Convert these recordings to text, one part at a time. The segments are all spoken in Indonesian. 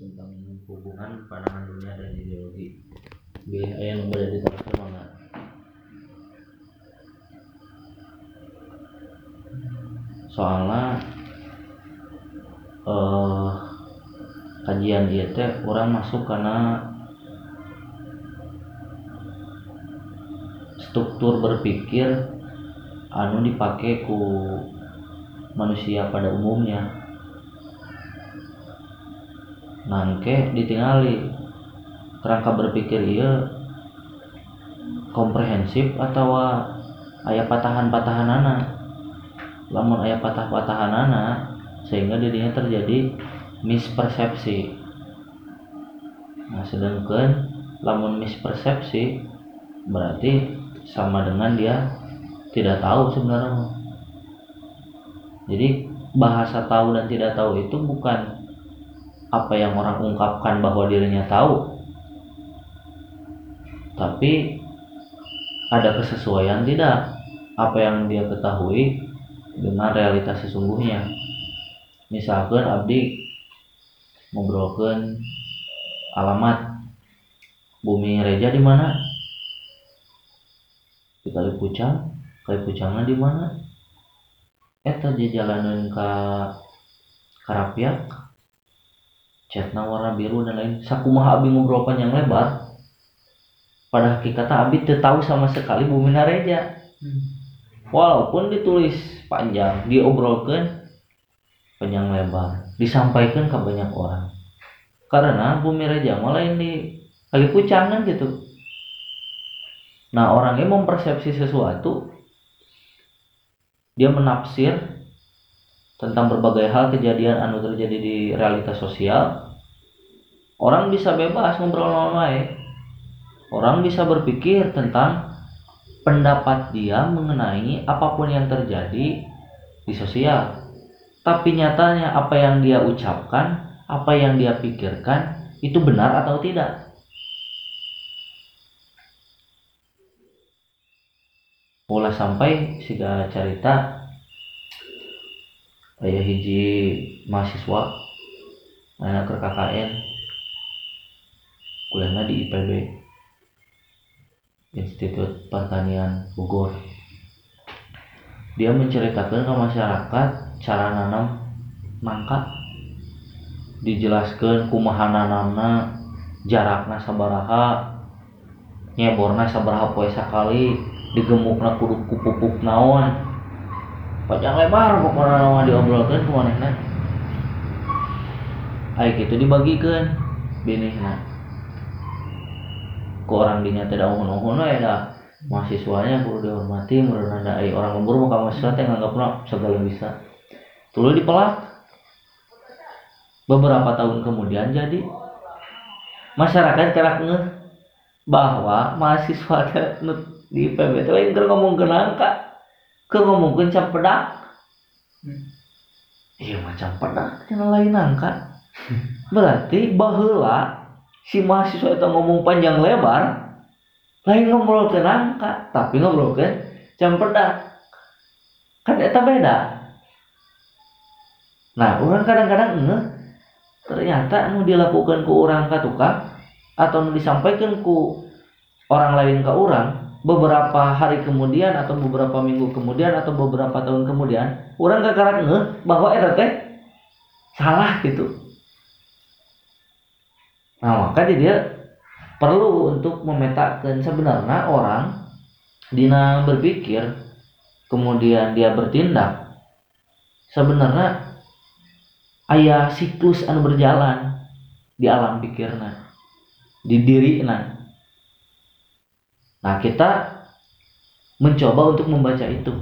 tentang hubungan pandangan dunia dan ideologi. Bi aya nu bade diteruskeun mangga soalnya eh kajian ieu teh urang masuk karena struktur berpikir anu dipakai ku manusia pada umumnya nangke ditingali. Kerangka berpikir iya komprehensif atau ayah patahan-patahan anak lamun ayah patah-patahan anak sehingga dirinya terjadi mispersepsi. Nah sedangkan lamun mispersepsi berarti sama dengan dia tidak tahu sebenarnya. Jadi bahasa tahu dan tidak tahu itu bukan apa yang orang ungkapkan bahwa dirinya tahu. Tapi ada kesesuaian tidak? Apa yang dia ketahui dengan realitas sesungguhnya? Misalkan abdi ngobrolkan alamat bumi reja di mana? Di kali pucang kali pucangnya di mana? Eta jalanan ke Karapiak catna warna biru dan lain. Sakumaha abi ngobrol panjang lebar. Pada hakikatnya abi tahu sama sekali bumi nareja. Hmm. walaupun ditulis panjang diobrolkan panjang lebar disampaikan ke banyak orang. Karena bumi reja malah ini lagi pucangan gitu. Nah orangnya mempersepsi sesuatu dia menafsir tentang berbagai hal kejadian anu terjadi di realitas sosial orang bisa bebas ngobrol online orang bisa berpikir tentang pendapat dia mengenai apa pun yang terjadi di sosial. Tapi nyatanya apa yang dia ucapkan apa yang dia pikirkan itu benar atau tidak? Mulai sampai sudah cerita ayah hiji mahasiswa anak ke KKN kuliahnya di IPB Institut Pertanian Bogor. Dia menceritakan ke masyarakat cara nanam nangka dijelaskan kumaha nanamna jarakna sabaraha nyeborna sabaraha poe sakali digemukna kudu kupupuk naon panjang lebar pokoknya nama diobrolkan ke manehna Aik itu dibagikan nah ke orang dinya tidak uhun-uhun ya dah. Mahasiswanya perlu dihormati menurut anda ay orang lembur mau kamu sesuatu yang nganggap segala bisa. Tulu dipelak beberapa tahun kemudian jadi masyarakat ngeh bahwa mahasiswa di PB itu lain ngomong ke ke ngomongin cap pedak hmm. iya macam pedak yang lain angkat. Berarti bahula si mahasiswa itu ngomong panjang lebar lain ngobrol ke nangka tapi ngobrol ke jam pedak kan itu beda. Nah orang kadang-kadang enggak ternyata nu dilakukan ke orang ke tukang atau nu disampaikan ku orang lain ke orang beberapa hari kemudian atau beberapa minggu kemudian atau beberapa tahun kemudian orang gak karat ngeh bahwa eta teh salah gitu. Nah maka dia perlu untuk memetakan sebenarnya orang dina berpikir kemudian dia bertindak sebenarnya ayah siklus anu berjalan di alam pikirnya di diri nah kita mencoba untuk membaca itu.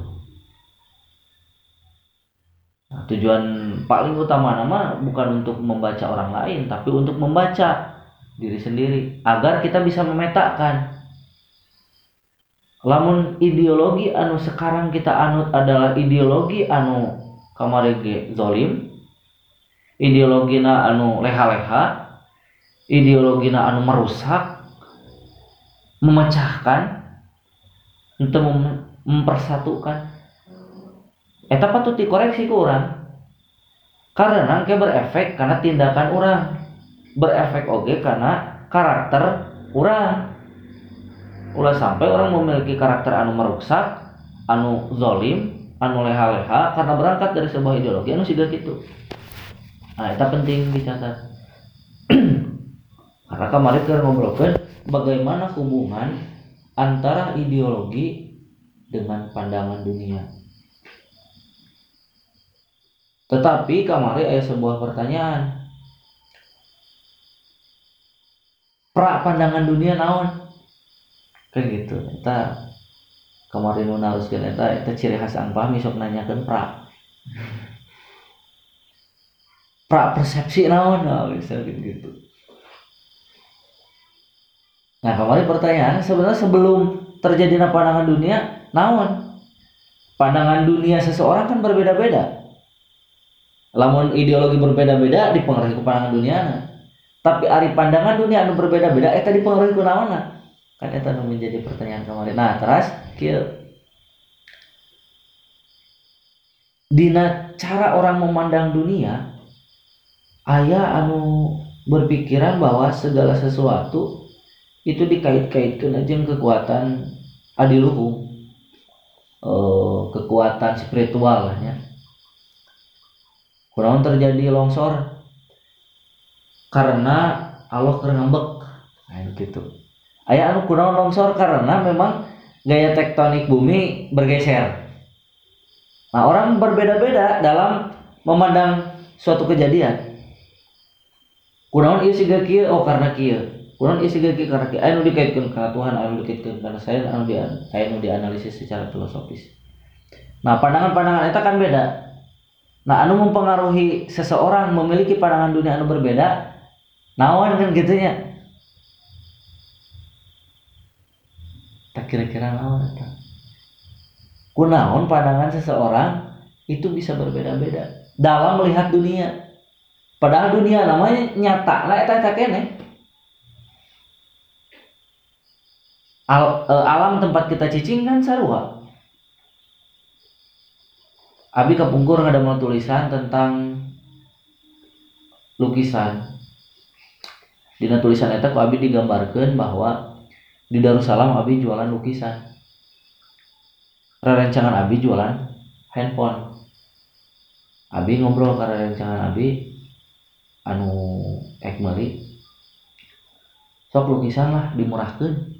Nah, tujuan paling utama nama bukan untuk membaca orang lain, tapi untuk membaca diri sendiri agar kita bisa memetakan. Lamun ideologi anu sekarang kita anut adalah ideologi anu kamarege zolim, ideologina anu leha-leha, ideologina anu merusak, memecahkan untuk mem mempersatukan. Eta patut dikoreksi ke orang. Karena ke berefek karena tindakan orang. Berefek oke karena karakter orang. Ulah sampai orang memiliki karakter anu merusak anu zolim anu leha-leha karena berangkat dari sebuah ideologi anu sudah gitu nah itu penting dicatat karena kemarin kita ngobrolkan bagaimana hubungan antara ideologi dengan pandangan dunia. Tetapi kemarin ada sebuah pertanyaan. Pra pandangan dunia naon? Kan gitu kita kemarin haruskan kita kita ciri khas ang pahmi sok nanyakan pra. Pra persepsi naon? Nah, bisa gitu nah kemarin pertanyaan sebenarnya sebelum terjadi pandangan dunia naon pandangan dunia seseorang kan berbeda-beda. Lamun ideologi berbeda-beda dipengaruhi ke pandangan dunia nah. Tapi ari pandangan dunia anu berbeda-beda eta dipengaruhi ku naonna kan eta anu menjadi pertanyaan kemarin. Nah terus kieu. Dina cara orang memandang dunia ayah anu berpikiran bahwa segala sesuatu itu dikait-kaitkan aja kekuatan adiluhung eh, kekuatan spiritual ya kurang terjadi longsor karena Allah ngambek nah gitu. Ayah anu kurang longsor karena memang gaya tektonik bumi bergeser. Nah orang berbeda-beda dalam memandang suatu kejadian. Kurang iya sih oh karena kia kurang sih kia karena anu dikaitkan karena Tuhan anu dikaitkan karena saya anu di anu dianalisis secara filosofis. Nah pandangan-pandangan itu kan beda. Nah anu mempengaruhi seseorang memiliki pandangan dunia anu berbeda nawan kan gitunya tak kira-kira nawan eta. Kunaon pandangan seseorang itu bisa berbeda-beda dalam melihat dunia. Padahal dunia namanya nyata lah eta kene Al, e, alam tempat kita cicing kan sarua. Abi kepungkur ada mau tulisan tentang lukisan. Dina tulisan eta ku Abi digambarkan bahwa di Darussalam Abi jualan lukisan. Rencangan Abi jualan handphone. Abi ngobrol karena rencangan Abi anu ek meli sok lukisan lah dimurahkan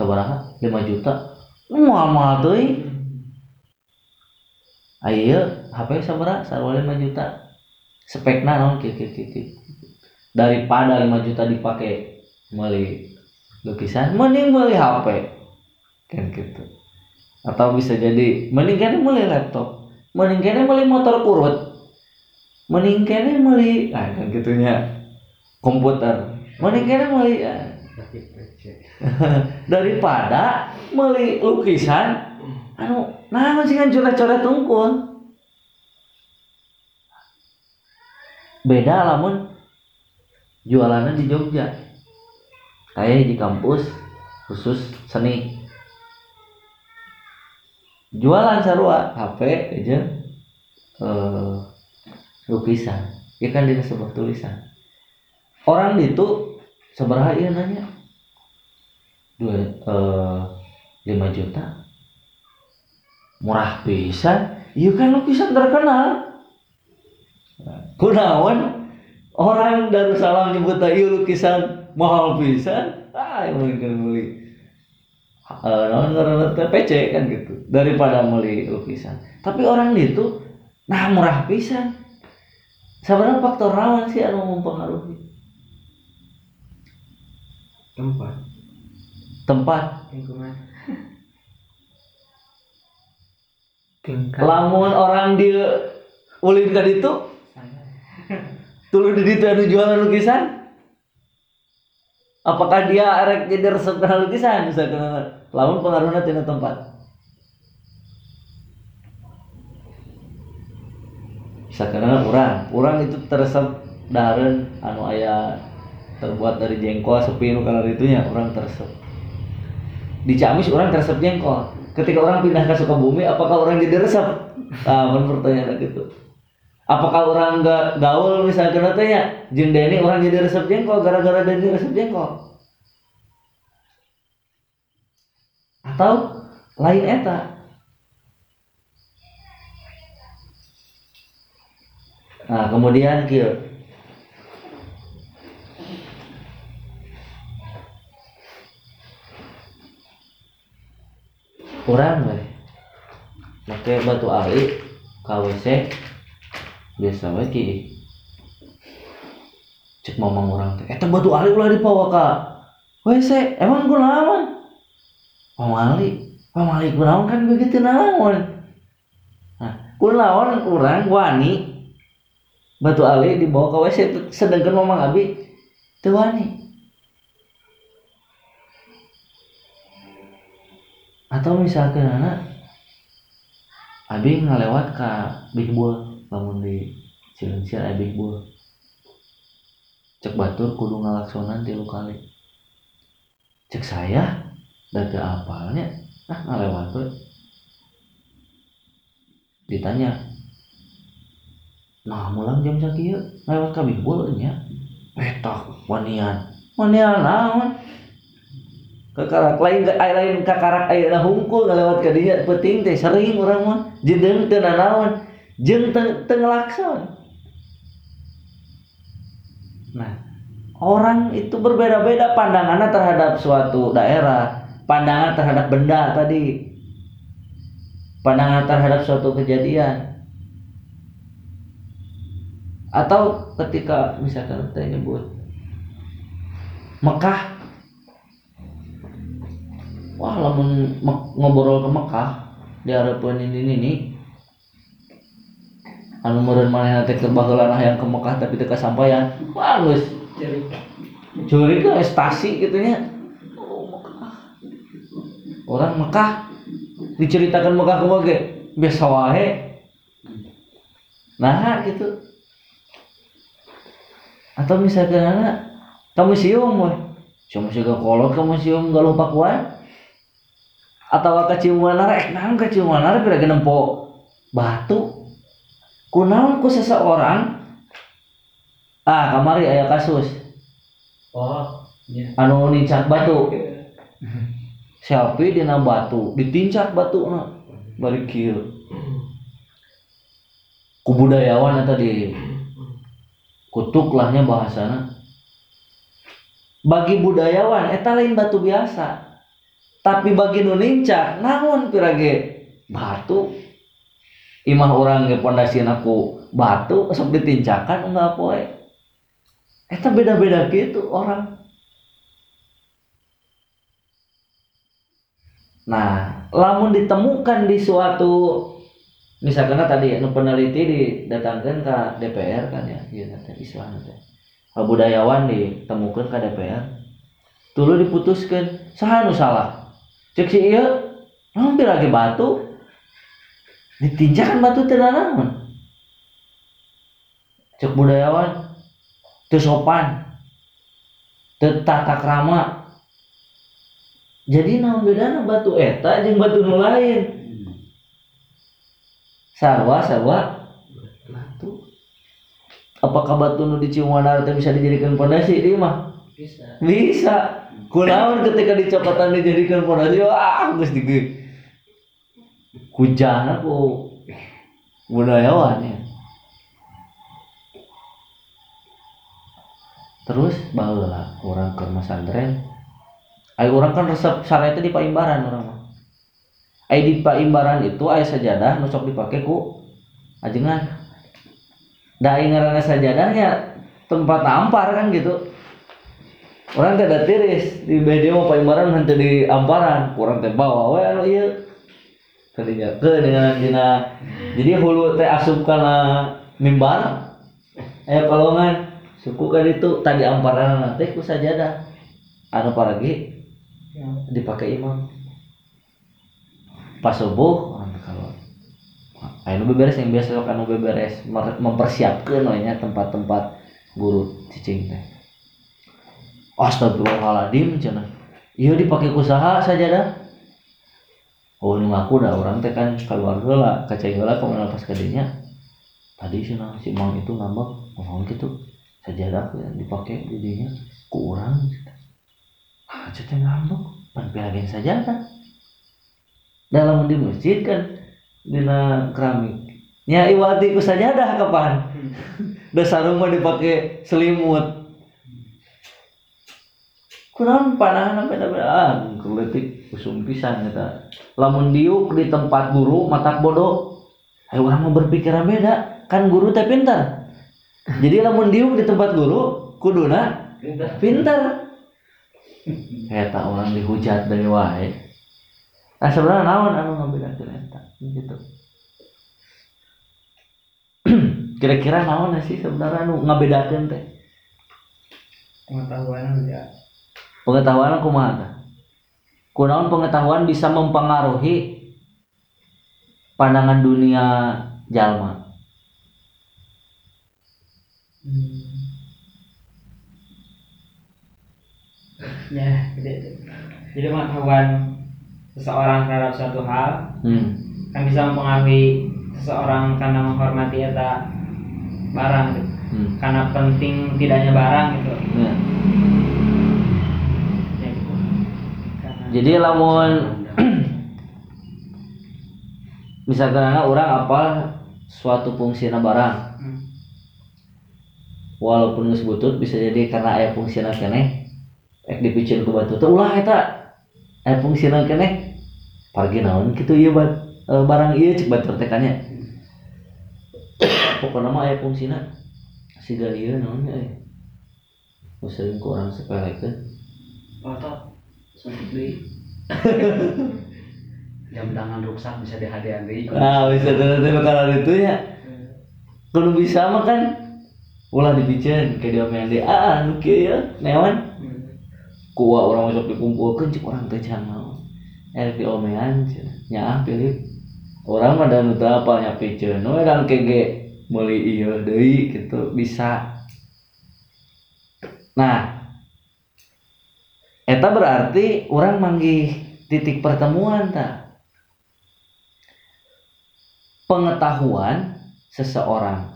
sabaraha 5 juta? Mual-mual teuing ayo HP sabaraha sarwa 5 juta. Spekna naon? Kieu kieu kieu daripada 5 juta dipakai beli lukisan mending beli HP kan gitu. Atau bisa jadi mending beli laptop. Mending beli motor kurut mending kan beli ah kan gitunya. Komputer. Mending kan beli ah. daripada beli lukisan anu nah masih kan coret-coret tungkul. Beda lamun jualannya di Jogja. Kayak di kampus khusus seni. Jualan sarua HP aja. Eh, lukisan. Ya kan di sebuah tulisan. Orang itu seberapa iya nanya? Dua eh, lima juta? Murah bisa iya kan lukisan terkenal. Kunawan orang Darussalam nyebut ayo lukisan mahal pisan. Ah yang mungkin beli uh, non PC kan gitu. Daripada beli lukisan tapi orang itu nah murah pisan. Sebenarnya faktor rawan sih anu mempengaruhi tempat tempat lingkungan tingkat lamun orang dia ulin ke itu Tulu di itu anu jualan lukisan? Apakah dia arek jadi resep kena lukisan? Bisa kena lamun pengaruhnya tina tempat. Bisa kena orang, orang itu teresep daren anu ayah terbuat dari jengkol sepi nu kalau itunya orang teresep. Di Ciamis orang teresep jengkol. Ketika orang pindah ke Sukabumi, apakah orang jadi resep? Nah, pertanyaan gitu apakah orang nggak gaul misalnya tanya jeng Denny orang jadi resep jengkol gara-gara Denny resep jengkol atau lain eta nah kemudian kieu kurang we pakai batu ali KWC biasa wae ki. Cek mamang orang teh eta batu ali ulah dibawa ka WC emang kunaon pamali pamali kunaon kan begitu naon? Nah kunaon urang wani. Batu ali dibawa ke WC sedangkan mamang abi teu wani atau misalkan anak abi ngalewat ke Big Bull namun di Cilengsi aya Big Bull. Cek batur kudu ngalaksonan tilu kali. Cek saya data apalnya? Ah ngalewat tuh ditanya nah mulang jam sakieu ngalewat ka Big Bull nya petak wanian. Wanian naon kakarak lain air lain kakarak air hungkul ngalewat ke dia penting teh sering orang mah. Jedeng teu nanaon jeung teu nah orang itu berbeda-beda pandangannya terhadap suatu daerah pandangan terhadap benda tadi pandangan terhadap suatu kejadian. Atau ketika misalkan kita nyebut Mekah wah lamun ngobrol ke Mekah di harapan ini ini anu meureun manehna teh keur baheula yang ke Mekah tapi teu kasampaian bagus curi ke stasi gitu nya. Oh orang Mekah diceritakan Mekah ge biasa wae. Nah gitu. Atau misalkan anak ke museum weh cuma sih kolot ke museum gak lupa kuat atau keciuman rek nah keciuman arek pira nempo batu? Kunaon ku seseorang. Ah kamari aya kasus. Oh iya. Anu nincak batu. Selfie dina batu? Ditincak batu na balik kieu kubudayawan eta di kutuk lahnya bahasana. Bagi budayawan eta lain batu biasa tapi bagi nu nincak naon pirage? Batu. Imah orang ge pondasi aku batu sok ditincakan enggak poe eta beda-beda gitu orang. Nah lamun ditemukan di suatu misalkan tadi nu peneliti didatangkan ke DPR kan ya teh istilahnya teh. Budayawan ditemukan ke DPR dulu diputuskan saha nu salah cek si iya. Hampir lagi batu. Ditinjakan batu tenanaman cek budayawan. Teu sopan. Teu tata krama. Jadi naon bedana batu eta jeung batu nu lain? Sarwa sarwa. Batu. Apakah batu nu di Ciumadar bisa dijadikan pondasi ieu mah? Bisa. Bisa kunaon ketika dicopatan dijadikan pondasi? Wah geus di kujana ku budayawan ya terus baheula orang ke pesantren ayo orang kan resep syariat di paimbaran orang mah. Ai di paimbaran itu aya sajadah nu sok dipake ku ajengan. Da ai ngaranna sajadahnya tempat ampar kan gitu orang teh tiris. Di media mau paimbaran henteu di amparan. Kurang teh bawa we anu ieu. Kadinya ke dengan dina jadi hulu teh asup kana mimbar. Aya kolongan suku kan itu tadi amparan nanti ku sajadah. Anu paragi? Dipakai imam. Pas subuh kalau beberes yang biasa sok anu beberes. Mempersiapkan we nya tempat-tempat guru cicing teh Astagfirullahaladzim cenah. Iya dipakai usaha saja dah. Oh nu ngaku dah orang teh kan keluar heula kacai heula ke mana pas kadinya tadi si nah, si Mang itu ngambek ngomong gitu sajadah yang dipakai jadinya kurang ah cete ngambek pan pialain sajadah dalam di masjid kan dina keramik. Nya iwati ku sajadah kapan? Da sarung mah dipake selimut kurang panahan ah kuletik usum pisan eta lamun diuk di tempat guru mata bodoh ayo orang mau berpikiran beda. Kan guru teh pintar. Jadi lamun diuk di tempat guru kuduna Pintar. pintar. Eta orang dihujat dari wae. Nah sebenarnya naon anu ngambedakeun eta? Gitu. Kira-kira naon sih sebenarnya anu ngabedakeun teh? Pengetahuan ya. Pengetahuan kumaha tah kunaon pengetahuan bisa mempengaruhi pandangan dunia jalma Hmm. Ya, jadi, jadi pengetahuan seseorang terhadap suatu hal hmm. kan bisa mempengaruhi seseorang karena menghormati eta barang gitu. Hmm. karena penting tidaknya barang gitu Ya. ya gitu Karena- jadi lamun misalkan orang apa suatu fungsina barang. Hmm. walaupun geus butut bisa jadi karena aya fungsina keneh ek dipicieun ku batu teh ulah eta. Aya fungsina keneh pargi naon kitu ieu bat barang ieu cek batur teh kanya. Pokokna mah aya fungsina siga ieu naon eh Nu sering ku urang sepelekeun di jam tangan rusak bisa dihadiahi Nah, bisa nanti bakalan itu ya. Kalau bisa mah kan ulah dipicen kayak dia di ah anu kieu ya newan Hmm. kuah orang masuk dikumpulkan cek orang teh mau eh di omean nyaah pilih. Orang mah dan apa nya piceun we dan kege meuli ieu deui gitu bisa. Nah eta berarti orang manggih titik pertemuan tak pengetahuan seseorang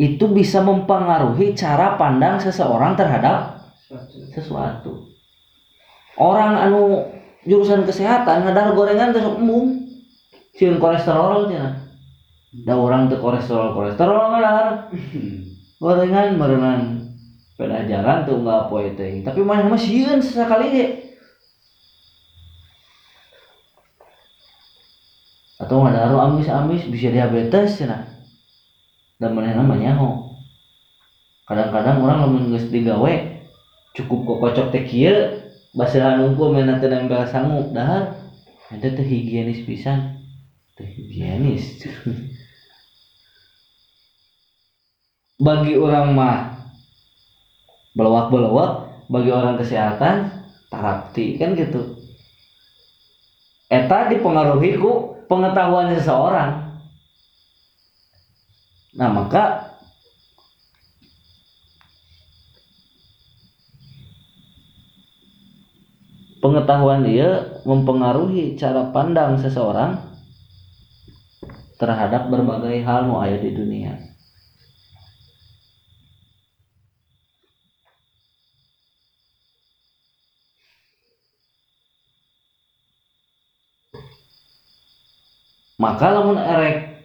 itu bisa mempengaruhi cara pandang seseorang terhadap Suatu. sesuatu. Orang anu jurusan kesehatan ngadar gorengan terus embung. Sieun kolesterol cenah da orang teu kolesterol kolesterol ngadar gorengan merenang peda jalan tuh nggak poe teh tapi mana mah sieun sekali ge atau ngadaru amis-amis bisa diabetes cenah dan mana namanya ho kadang-kadang orang lamun geus digawe cukup kok kocok teh kieu basilan unggul mena teu nempel sangu dahar eta teh higienis pisan. Teh higienis. Bagi orang mah belawak-belawak bagi orang kesehatan tarapti kan gitu eta dipengaruhi ku pengetahuan seseorang nah maka pengetahuan dia mempengaruhi cara pandang seseorang terhadap berbagai hal nu aya di dunia. Maka lamun erek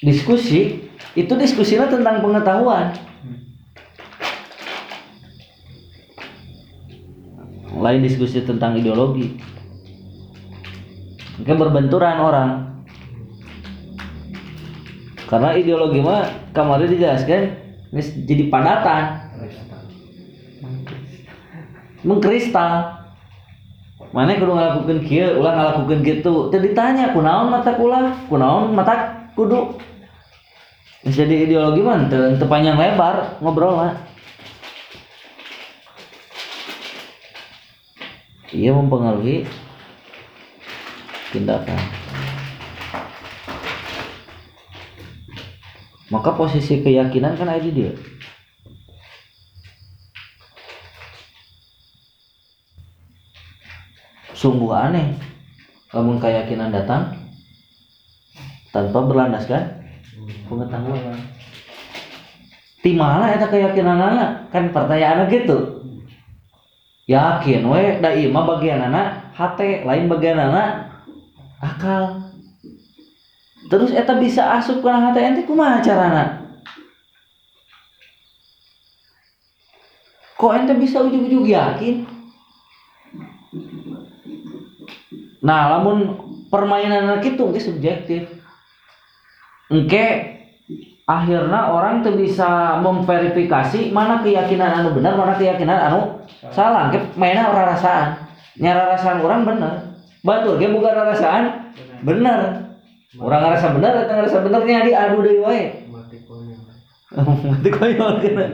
diskusi itu diskusinya tentang pengetahuan. lain diskusi tentang ideologi. Mungkin berbenturan orang. Karena ideologi mah kemarin dijelaskan jadi padatan. Mengkristal mana kudu ngalakukeun kieu ulah ngalakukeun gitu teu ditanya kunaon mata kula kunaon mata kudu? Jadi ideologi mah teu teu panjang lebar ngobrol mah ia mempengaruhi tindakan. Maka posisi keyakinan kan ada di dia sungguh aneh. Namun keyakinan datang tanpa berlandaskan pengetahuan. Ti mana eta keyakinanana kan pertanyaannya gitu. Yakin we da ieu mah bagianana hate lain bagianana akal. Terus eta bisa asup kana hate ente kumaha carana? Kok ente bisa ujug-ujug yakin nah lamun permainan gitu engke subjektif. Engke akhirnya orang tuh bisa memverifikasi mana keyakinan anu benar mana keyakinan anu salah. engke mainnya ora rasaan nyara rasaan orang bener batur ge bukan rasaan bener orang ngerasa bener atau ngerasa benernya diadu deui wae. Mati konyol mati koyol kena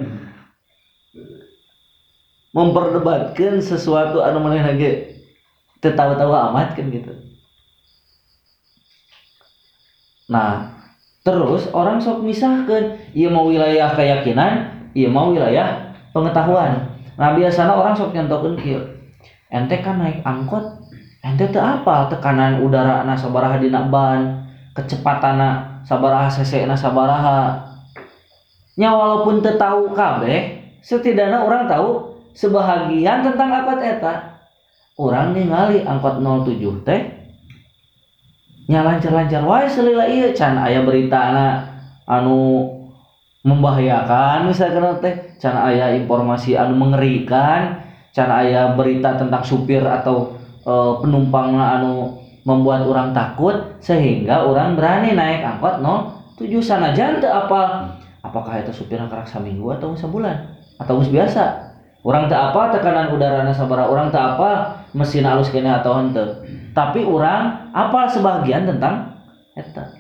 memperdebatkan sesuatu anu maneh lagi tertawa-tawa amat kan gitu. Nah terus orang sok misahkan iya mau wilayah keyakinan iya mau wilayah pengetahuan. Nah biasanya orang sok nyentokeun kieu ente kan naik angkot? Ente teu apa? Tekanan udara na sabaraha dina ban kecepatan sabaraha cc na sabaraha. Nya walaupun teu tahu kabeh setidaknya orang tahu sebahagian tentang angkot eta orang ningali angkot 07 teh nya lancar-lancar wae selila ieu can aya berita anu membahayakan misalkan teh can aya informasi anu mengerikan can aya berita tentang supir atau e, penumpang anu membuat orang takut sehingga orang berani naik angkot 07 sanajan teu apal apakah itu supir kerak saminggu atau sebulan atau biasa orang tak apa tekanan udara sabara orang tak apa mesin halus kene atau henteu. Tapi orang apal sebagian tentang eta.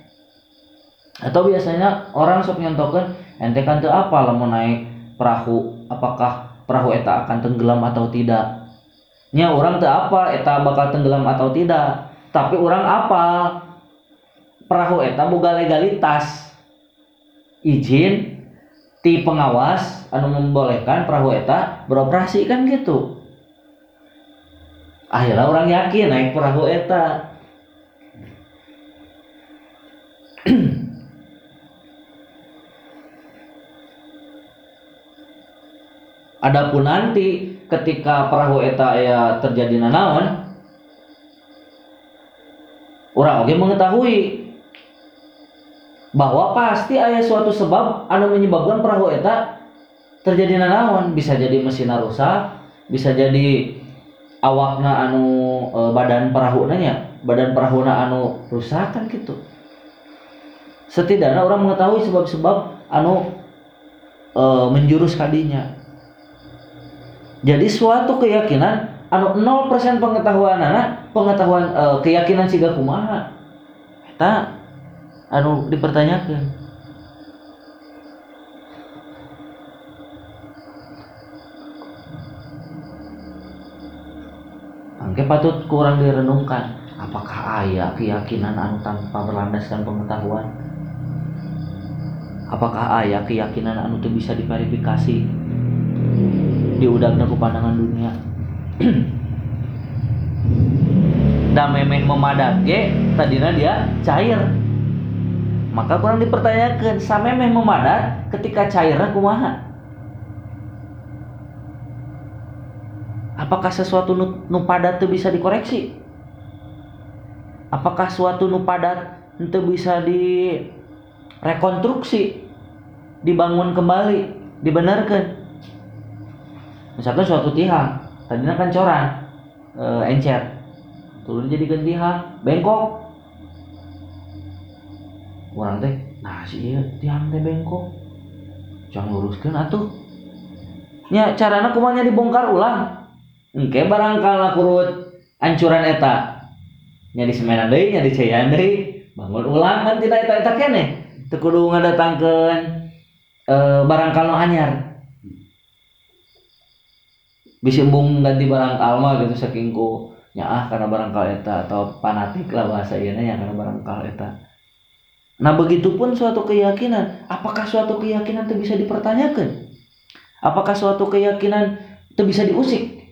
Atau biasanya orang sok nyontokeun ente kan teu apal mau naik perahu apakah perahu eta akan tenggelam atau tidak? Nya orang teu apal eta bakal tenggelam atau tidak? Tapi orang apal perahu eta boga legalitas. Izin ti pengawas anu membolehkan perahu eta beroperasi kan gitu. Akhirnya orang yakin naik perahu eta. Adapun nanti ketika perahu eta ya terjadi nanaon orang oge mengetahui bahwa pasti ada suatu sebab anu menyebabkan perahu eta terjadi nanaon. Bisa jadi mesin rusak bisa jadi awakna anu e, badan perahu nya badan perahu anu rusak kan gitu. Setidaknya orang mengetahui sebab-sebab anu e, menjurus kadinya. Jadi suatu keyakinan anu 0% pengetahuan anak pengetahuan e, keyakinan siga kumaha anu dipertanyakan. Angke patut kurang direnungkan. Apakah ayah keyakinan anu tanpa berlandaskan pengetahuan? Apakah ayah keyakinan anu teu bisa diverifikasi diudangna ku pandangan dunia? Da memeh memadat ge tadina dia cair maka kurang dipertanyakan samemeh memadat ketika cairnya kumaha? Apakah sesuatu nu, itu bisa dikoreksi? Apakah suatu nu padat itu bisa direkonstruksi dibangun kembali dibenarkan? Misalkan suatu tiang tadinya kan coran e, encer. Turun jadi gentihang bengkok orang teh nah si iya tiang teh bengkok. Jangan luruskan atuh. Nya carana kumanya dibongkar ulang? Engke barangkal kurut ancuran eta. Nya di semenan deui nya di cayan deui. Bangun ulang kan tidak eta eta kene. Teu kudu ngadatangkeun e, barangkal nu anyar. Bisa embung ganti barangkal mah gitu saking ku. Ah karena barangkal eta atau fanatik lah bahasa ieu nya karena barangkal eta Nah begitupun suatu keyakinan, apakah suatu keyakinan itu bisa dipertanyakan? Apakah suatu keyakinan itu bisa diusik?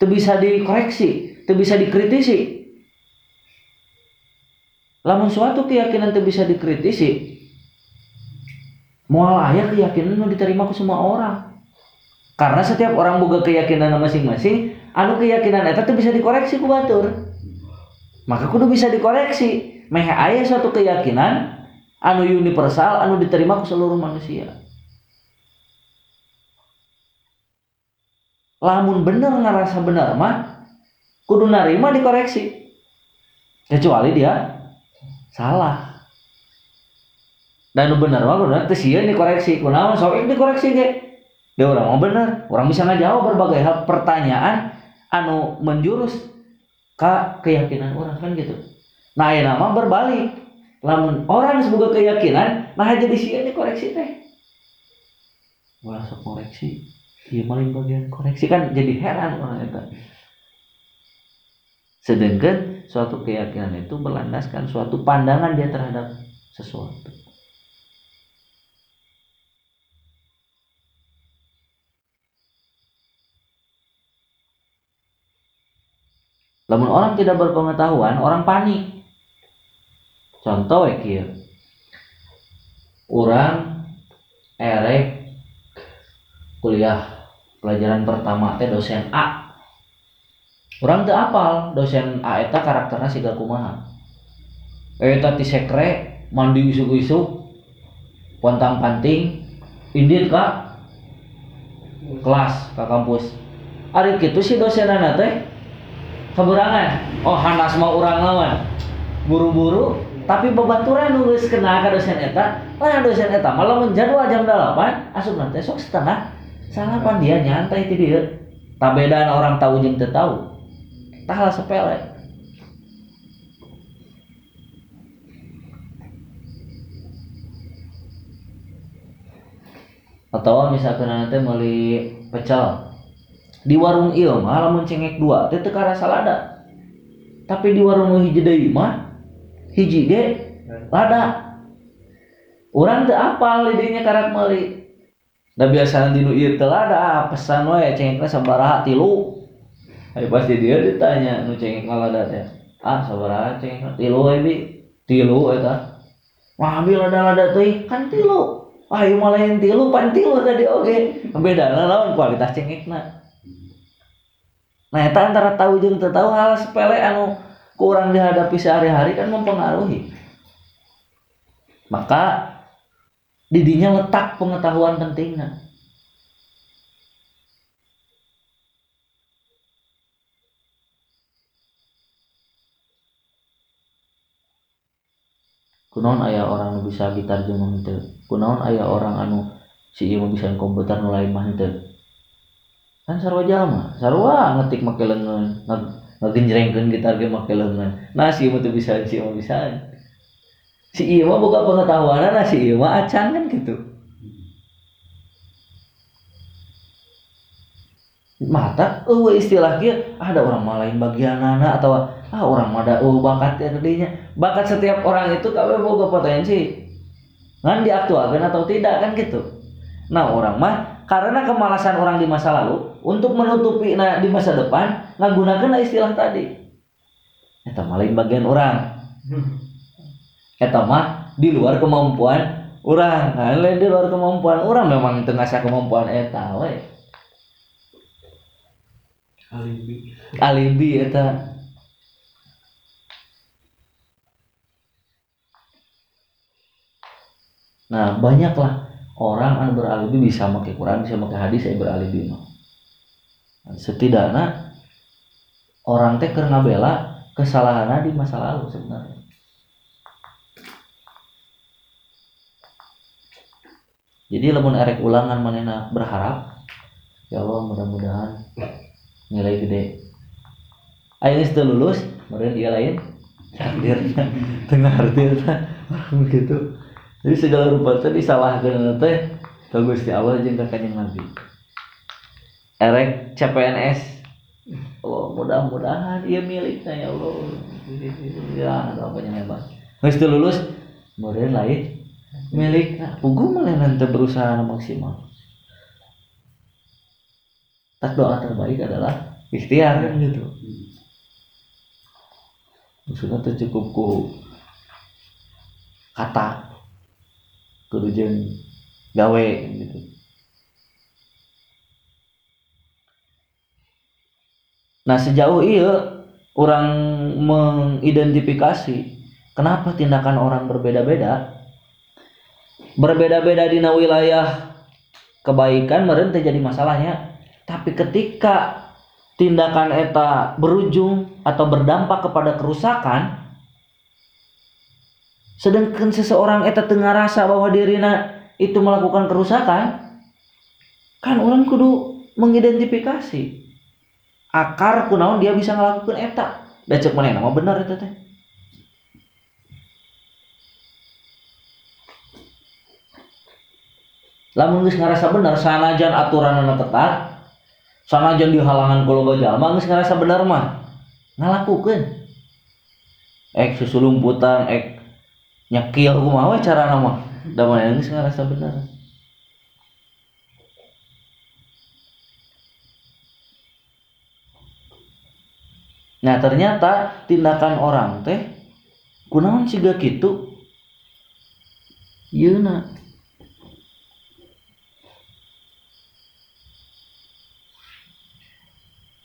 Itu bisa dikoreksi? Itu bisa dikritisi? Lamun suatu keyakinan itu bisa dikritisi, moal aya keyakinan nu diterima ku semua orang karena setiap orang boga keyakinan masing-masing anu keyakinan teu bisa dikoreksi ku batur maka kudu bisa dikoreksi meh aya suatu keyakinan anu universal anu diterima ku seluruh manusia. Lamun bener ngerasa bener mah kudu narima dikoreksi. Kecuali dia salah. Dan nu bener mah bener teu sieun dikoreksi. Kunaon sok dikoreksi ge? Dia orang mau bener. Orang bisa ngajawab berbagai hal pertanyaan anu menjurus ke keyakinan orang kan gitu nah ini nama berbalik. Lamun orang semoga keyakinan nah jadi sieun dikoreksi teh. Wah, sok koreksi. Iya maling bagian koreksi. Kan jadi heran orang itu sedangkan suatu keyakinan itu berlandaskan suatu pandangan dia terhadap sesuatu. Namun orang tidak berpengetahuan, orang panik. Contoh ya kieu. Orang erek kuliah pelajaran pertama teh dosen A. Orang teu apal dosen A eta karakterna siga kumaha. Eta ti sekre mandi isuk-isuk pontang panting indit ka kelas ke kampus. Ari kitu si dosenana teh keberangan oh hanas mau orang lawan buru-buru tapi babaturan nulis kena ke dosen eta. Lah dosen eta malah menjadwal jam 8 asup nanti sok setengah. Salapan dia nyantai ti dia tak bedaan orang tahu jeung teu tahu. Tah sepele. Atau misalkan nanti meuli pecel. Di warung mah lamun cengek dua teh teu lada. Tapi di warung hiji deui mah hiji ge lada. Urang teu apal lidinya karak meuli. Da biasa di nu ieu teu lada pesan we cengekna sabaraha tilu Hari pas di dia ditanya nu cengek lada teh. Ah sabaraha cengek tilu we bi. Tilu eta. Wah ambil lada-lada teh kan tilu. Ah ieu mah lain tilu pan tilu tadi oge. Beda lawan kualitas cengekna. Nah, eta antara tahu jeung teu tahu hal sepele anu kurang dihadapi sehari-hari kan mempengaruhi. Maka didinya letak pengetahuan pentingnya. Kunaon aya orang nu bisa jeung teu? Kunaon aya orang anu si ieu bisa komputer nu lain mah teu? kan sarwa jalma sarwa ngetik make leungeun ngagenjrengkeun gitar ge make leungeun nah si mah teu bisa si mah bisa. Si ieu mah pengetahuan nah si ieu mah acan kan gitu mata eueuh istilah kieu ada orang mah lain bagianana atau ah orang ada eueuh bakat ya tadinya bakat setiap orang itu kabeh boga potensi. Kan diaktualkan atau tidak kan gitu nah orang mah karena kemalasan orang di masa lalu untuk menutupi nah, di masa depan ngagunakan istilah tadi. Eta maling bagian orang. Eta mah di luar kemampuan orang. Nah, lain di luar kemampuan orang memang itu ngasih kemampuan eta we. Alibi. Alibi eta. Nah banyaklah orang anu beralibi bisa pakai Quran bisa pakai hadis saya beralibi mah setidaknya orang teh karena bela kesalahan di masa lalu sebenarnya. Jadi lemun erek ulangan manena berharap ya Allah mudah-mudahan nilai gede. Ayo sudah lulus kemudian dia lain takdir tengah arti begitu jadi segala rupa teh disalahkan teh ka Gusti Allah jeung ka kanjeng Nabi. Erek CPNS Oh mudah-mudahan ia miliknya ya Allah. Ya ada apa yang hebat. Geus lulus kemudian lain milik. Nah, pugu malah nanti berusaha maksimal. Tak doa terbaik adalah ikhtiar kan gitu. Maksudnya cukup ku kata kudu jeung gawe gitu. Nah sejauh iya orang mengidentifikasi kenapa tindakan orang berbeda-beda. Berbeda-beda di wilayah kebaikan meren teu jadi masalahnya. Tapi ketika tindakan eta berujung atau berdampak kepada kerusakan sedangkan seseorang eta tengah rasa bahwa dirinya itu melakukan kerusakan kan orang kudu mengidentifikasi akar kunaon dia bisa melakukan eta. Da cek mana nama benar eta teh? Lamun geus ngarasa bener sanajan aturanna ketat sanajan di halangan ku loba jalma geus ngarasa bener mah ngalakukeun. Ek susulumputan ek nyekil. Kumaha we carana mah da mana geus ngarasa bener Nah ternyata tindakan orang teh kunaon siga kitu. Yeuna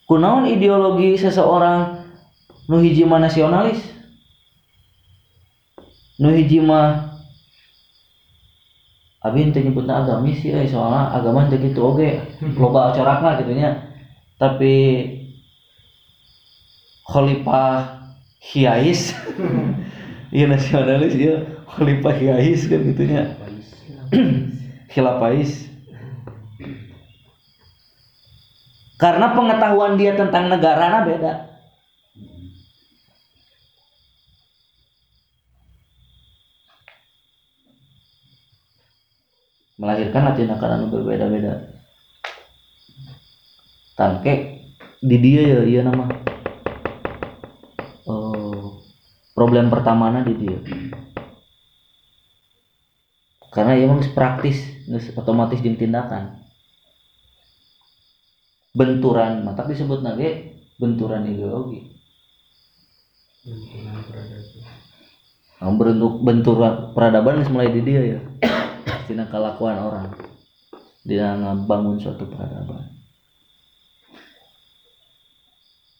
kunaon ideologi seseorang nu hiji mah nasionalis nu hiji mah abi teu nyebutna agamis ya soalnya agama teu kitu oge loba corakna gitu nya. Tapi khalifah hiais iya nasionalis iya. Khalifah hiais kan gitunya khilafais karena pengetahuan dia tentang negara beda melahirkan tindakan anu berbeda-beda. Tangke di dia ya iya nama. Oh, problem pertamanya di dia. Karena emang geus praktis otomatis jeung tindakan. Benturan mah tapi disebut nage benturan ideologi. Nah, bentuk benturan peradaban mulai di dia ya tina kelakuan orang. Dia ngebangun suatu peradaban.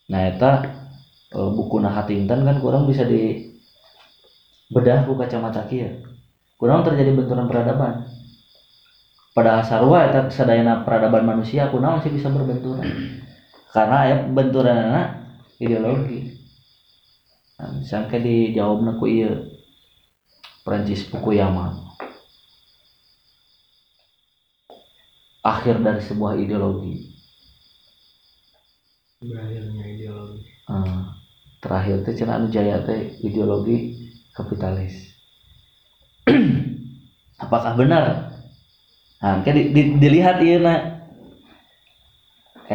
Nah eta eh, buku Nahatintan kan kurang bisa di bedah ku kacamata kieu. Kurang terjadi benturan peradaban. Pada sarua eta sadayana peradaban manusia kunaon sih bisa berbenturan. Karena aya benturanna ideologi. Nah, misalnya dijawabna ku ieu Prancis Fukuyama akhir dari sebuah ideologi. Berakhirnya ideologi. Eh, terakhir teh cenah anu jaya teh ideologi kapitalis. Apakah benar? Nah kayak di, di- dilihat ieu na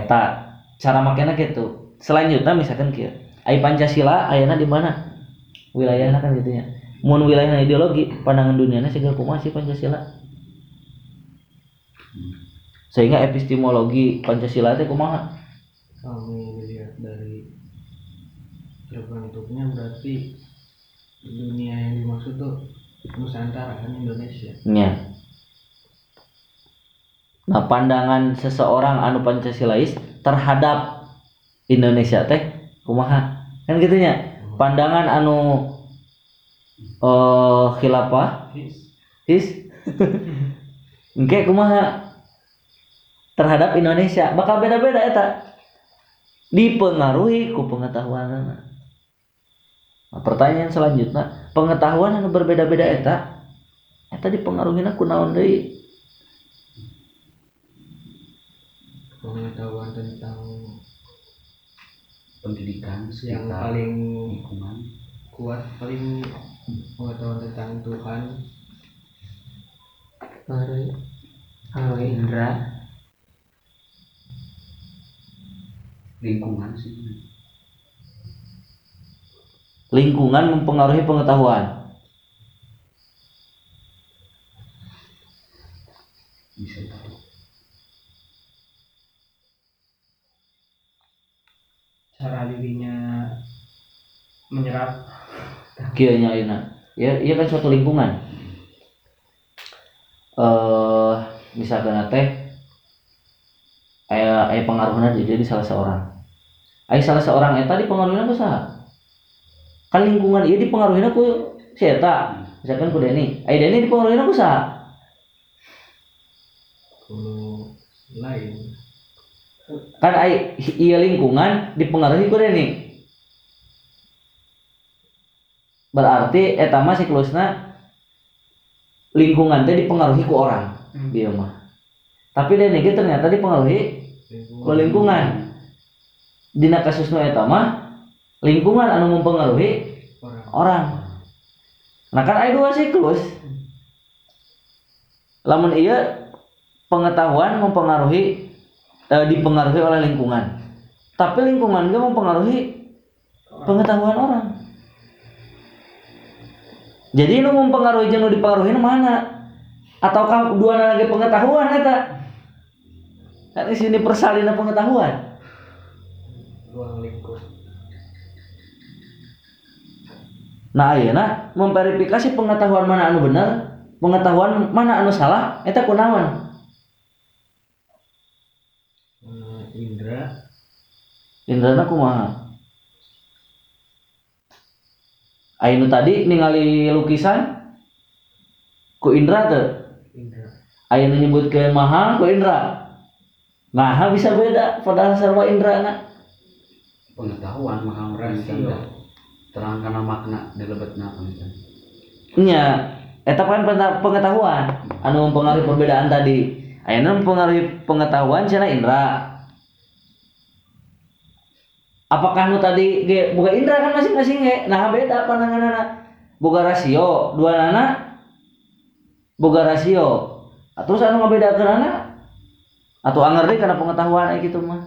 eta cara makanya gitu selanjutnya misalkan kieu ai pancasila ayana di mana? Wilayahna kan gitu ya mun wilayahna ideologi pandangan dunianya sehingga kumaha sih pancasila sehingga epistemologi pancasila teh kumaha? Kami lihat dari terbentuknya berarti dunia yang dimaksud tuh Nusantara kan Indonesia. Nya nah pandangan seseorang anu pancasilais terhadap Indonesia teh kumaha? Kan gitunya pandangan anu eh khilafah? His? Engke kumaha terhadap Indonesia. Bakal beda-beda eta dipengaruhi ku pengetahuan. Nah, pertanyaan selanjutnya pengetahuan anu berbeda-beda eta eta dipengaruhina ku naon deui? Pengetahuan tentang pendidikan yang paling lingkungan. kuat paling pengetahuan tentang Tuhan. Halo Indra lingkungan sih. Lingkungan mempengaruhi pengetahuan. Bisa tahu. Cara dirinya menyerap. Kieu nya ayeuna ya iya kan suatu lingkungan. Eh misalkan teh aya aya pengaruhna di jadi salah seorang. Aya salah seorang. Eta dipengaruhina ku saha kan lingkungan ieu dipengaruhina ku si eta. Misalkan ku Deni aya Deni dipengaruhina ku saha Kulo lain. kan aya ieu lingkungan dipengaruhi ku Deni berarti eta mah siklusna lingkungan teh dipengaruhi ku orang. Hmm. dia mah. Tapi Deni ge ternyata dipengaruhi lingkungan. Dina kasus nu eta mah lingkungan anu mempengaruhi Orang. nah kan aya dua siklus. Lamun iya pengetahuan mempengaruhi eh, dipengaruhi oleh lingkungan. Tapi lingkungan juga mempengaruhi pengetahuan orang. Jadi nu mempengaruhi jeung nu dipengaruhi mana? Ataukah dua lagi pengetahuan eta kan di sini persalina pengetahuan Ruang lingkup. Nah, ayeuna memverifikasi pengetahuan mana anu benar, pengetahuan mana anu salah, eta kunaon? Eh, Indra. Indrana kumaha? Ayeuna tadi ningali lukisan ku Indra teu. Indra. Ayeuna nyebutkeun mahal ku Indra. Nah, bisa beda padahal sarwa Indrana. pengetahuan mahal rasio terang karena makna dilebetna pamitan Nya, eta kan pengeta- pengetahuan anu mempengaruhi perbedaan tadi. Ayeuna mempengaruhi pengetahuan cenah Indra. Apakah nu tadi ge boga Indra kan masing-masing ge. Nah, beda pandanganna. Boga rasio, dua nana boga rasio. Ah, Terus anu ngabedakeun atau anger deui kana pengetahuan aya kitu mah.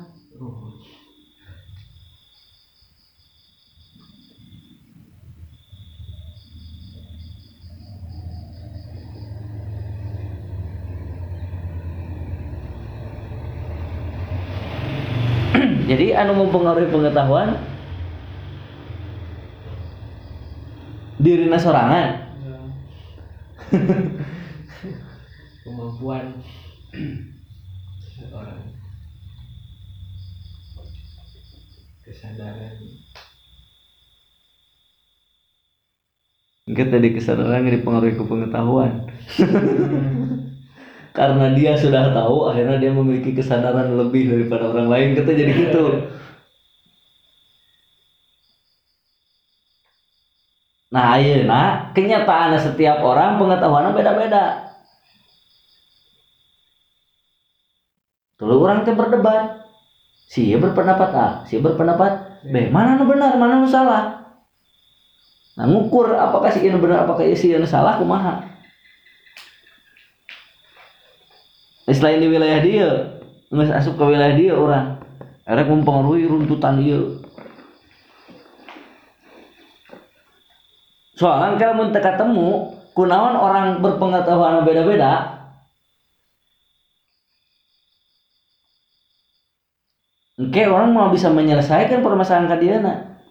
Jadi anu mempengaruhi pengetahuan dirina sorangan. Ya. Kemampuan seorang. Kesadaran. Enggak tadi kesadaran dipengaruhi ke pengetahuan. Karena dia sudah tahu, akhirnya dia memiliki kesadaran lebih daripada orang lain. Kita jadi gitu. Nah, ayeuna kenyataan setiap orang pengetahuannya beda-beda. Kalau orang teh berdebat, si berpendapat A, si berpendapat B. Mana nu benar, mana nu salah? Nah, ngukur apakah si ini benar, apakah si ini salah, kumaha. Nah, Selain di wilayah dia, nggak asup ke wilayah dia orang. Erek mempengaruhi runtutan dia. Soalnya kalau teu ketemu, kunaon orang berpengetahuan beda-beda, Oke, orang mau bisa menyelesaikan permasalahan kadiana.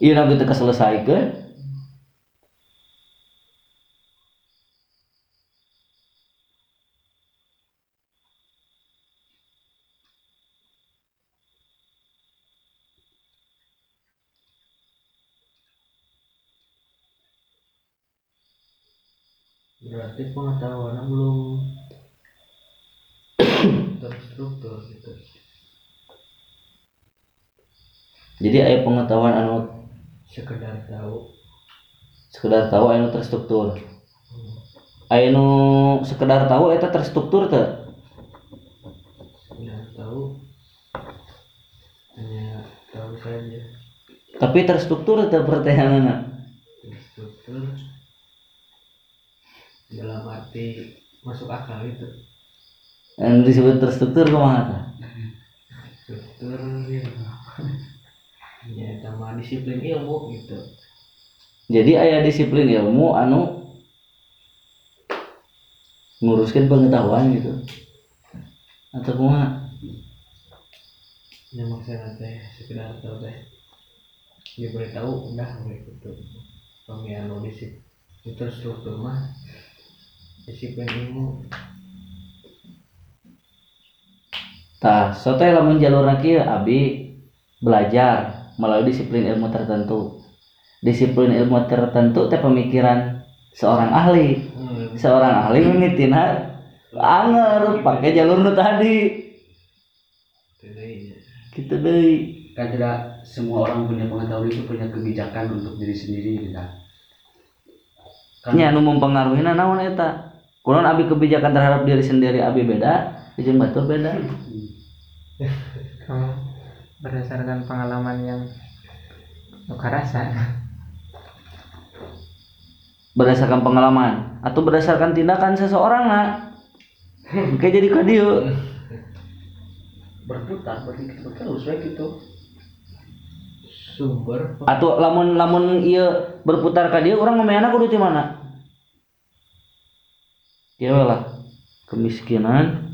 Iya, kita selesaikan. Berarti pengetahuan belum terstruktur gitu. Jadi aya pengetahuan anu Sekedar tahu. sekedar tahu anu terstruktur. Aya nu sekedar tahu eta terstruktur teu? Sekedar tahu. Hanya tahu saja. Tapi terstruktur teu pertanyaanna. Terstruktur dalam arti masuk akal itu. Anu disebut terstruktur kumaha tah? Struktur ya. Ya, sama disiplin ilmu gitu. Jadi aya disiplin ilmu anu nguruskan pengetahuan gitu. Atau kumaha? Ya maksudnya teh sekedar tahu teh. Dia boleh tahu udah gitu. Pemilu disip itu struktur mah disiplin ilmu tah so teh lamun jalurna kieu abi belajar melalui disiplin ilmu tertentu. Disiplin ilmu tertentu teh pemikiran seorang ahli. Hmm, seorang ahli mimitina anger pakai jalur nu tadi. Tadanya. gitu deh kan tidak semua orang punya pengetahuan itu punya kebijakan untuk diri sendiri gitu. Kan nya nu mempengaruhi naon eta? Kulon abi kebijakan terhadap diri sendiri abi beda jeung batur beda. Kamu berdasarkan pengalaman yang luka rasa. Berdasarkan pengalaman atau berdasarkan tindakan seseorang nak? Kayak jadi kadio berputar berarti kita terus baik gitu. Sumber atau lamun lamun iya berputar ka dia orang ngomongna kudu di mana? Ya lah kemiskinan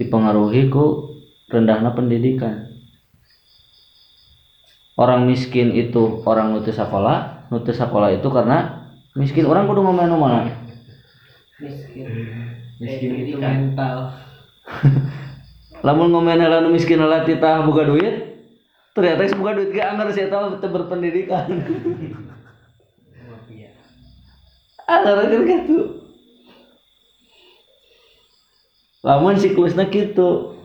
dipengaruhi ku rendahnya pendidikan. Orang miskin itu orang nutis sekolah nutis sekolah itu karena miskin. Orang kudu ngomongna mana miskin miskin itu pendidikan. mental. Lamun ngomongna lalu miskin lah titah buka duit. Ternyata buka duit ge anggar sih tahu berpendidikan. Anggar kan gitu lamun siklusnya gitu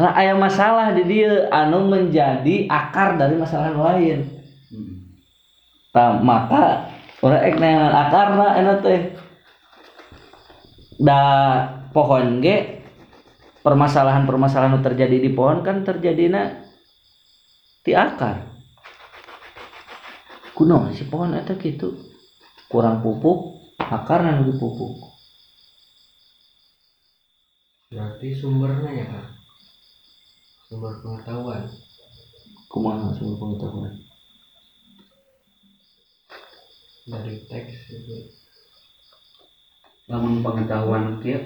karena aya masalah di dia anu menjadi akar dari masalah lain. Hmm. Maka orang ek neangan akarna enak teh. Da pohon ge permasalahan-permasalahan terjadi di pohon kan terjadina di akar. Kuno si pohon eta gitu kurang pupuk akarna nu dipupuk berarti sumbernya ya pak sumber pengetahuan? Kumaha sumber pengetahuan? Dari teks itu. Lamun pengetahuan kia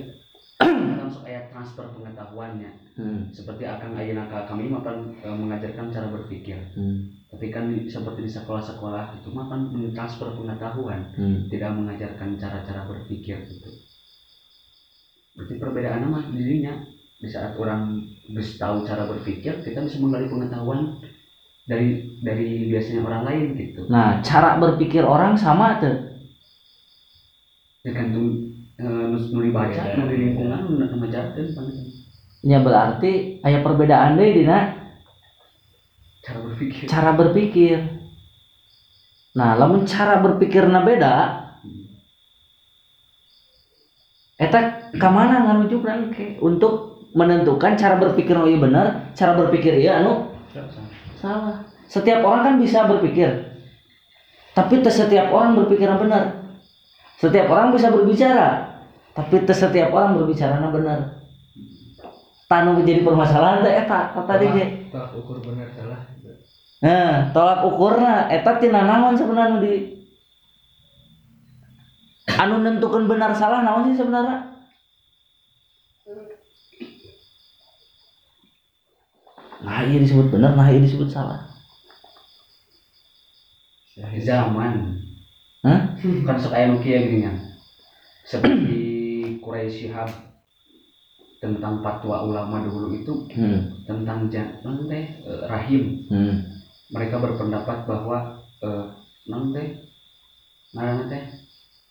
langsung ayat transfer pengetahuannya. Hmm. seperti akan ayeuna ka kami mapan e, mengajarkan cara berpikir. Hmm. tapi kan di- seperti di sekolah-sekolah itu mapan mentransfer pengetahuan. Hmm. tidak mengajarkan cara-cara berpikir gitu berarti perbedaannya mah di dirinya di saat orang bisa tahu cara berpikir kita bisa menggali pengetahuan dari dari biasanya orang lain gitu. Nah cara berpikir orang sama tuh. Tergantung e, nus nuli baca Beda. nuli lingkungan nu ngajarkeun pan. ya berarti aya perbedaan deh dina. Cara berpikir. Cara berpikir. Nah lamun cara berpikirna beda eta kamana ngarujukna ke untuk menentukan cara berpikir nu ieu bener cara berpikir ieu anu salah. Setiap orang kan bisa berpikir tapi setiap orang berpikir yang benar setiap orang bisa berbicara tapi setiap orang berbicara benar tanu menjadi permasalahan teh eta kata dia. ge. tolak ukur benar salah Nah, tolak ukurna eta tina naon sebenarnya di anu nentukeun benar salah naon sih sebenarnya? Nah, iya disebut benar, nah iya disebut salah. zaman Hah? kan sok aya nu kieu gini seperti Quraisy Shihab tentang fatwa ulama dulu itu Hmm. tentang jangan teh eh, rahim Hmm. mereka berpendapat bahwa eh, non teh teh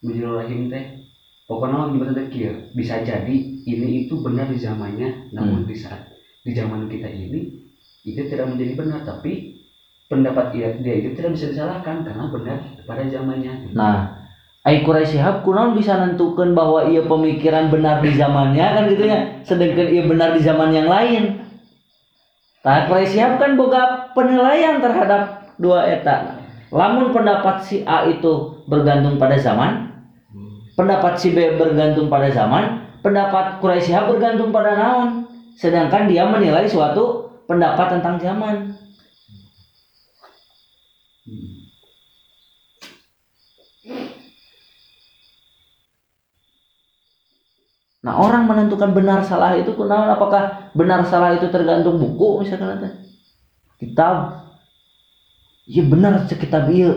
menjual rahim teh. Pokoknya gimana teh bisa jadi ini itu benar di zamannya namun di saat di zaman kita ini itu tidak menjadi benar. Tapi pendapat dia, dia itu tidak bisa disalahkan karena benar pada zamannya. Nah, Ai Quraisy Shihab kunaon bisa nentukeun bahwa ia pemikiran benar di zamannya kan gitu ya, sedangkan ia benar di zaman yang lain. Nah, Quraisy Shihab kan boga penilaian terhadap dua eta. Lamun pendapat si A itu bergantung pada zaman, pendapat si B bergantung pada zaman, pendapat Quraisy bergantung pada naon. Sedangkan dia menilai suatu pendapat tentang zaman. Nah orang menentukan benar salah itu kunaon apakah benar salah itu tergantung buku misalkan nanti kitab iya benar cek kitab iya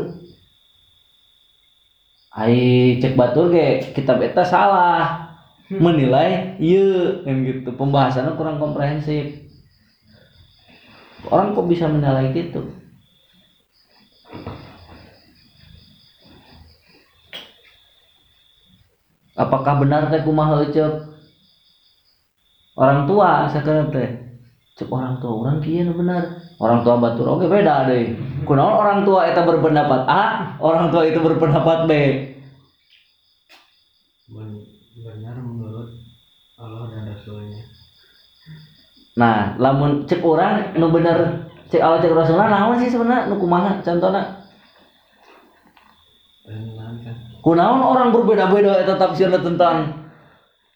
Ai cek batur ge kitab eta salah. Menilai iya kan gitu. Pembahasannya kurang komprehensif. Orang kok bisa menilai gitu? Apakah benar teh kumaha cep orang tua sakeun teh. Cep orang tua orang kieu nu benar orang tua batur oke beda deh. Kunaon orang tua eta berpendapat A orang tua itu berpendapat B. Ben- benar menurut Allah dan Rasulnya. Nah lamun cek orang nu bener cek Allah cek Rasulullah naon sih sebenarnya? Nu kumaha contohnya kan? Kunaon orang berbeda-beda eta tafsirna tentang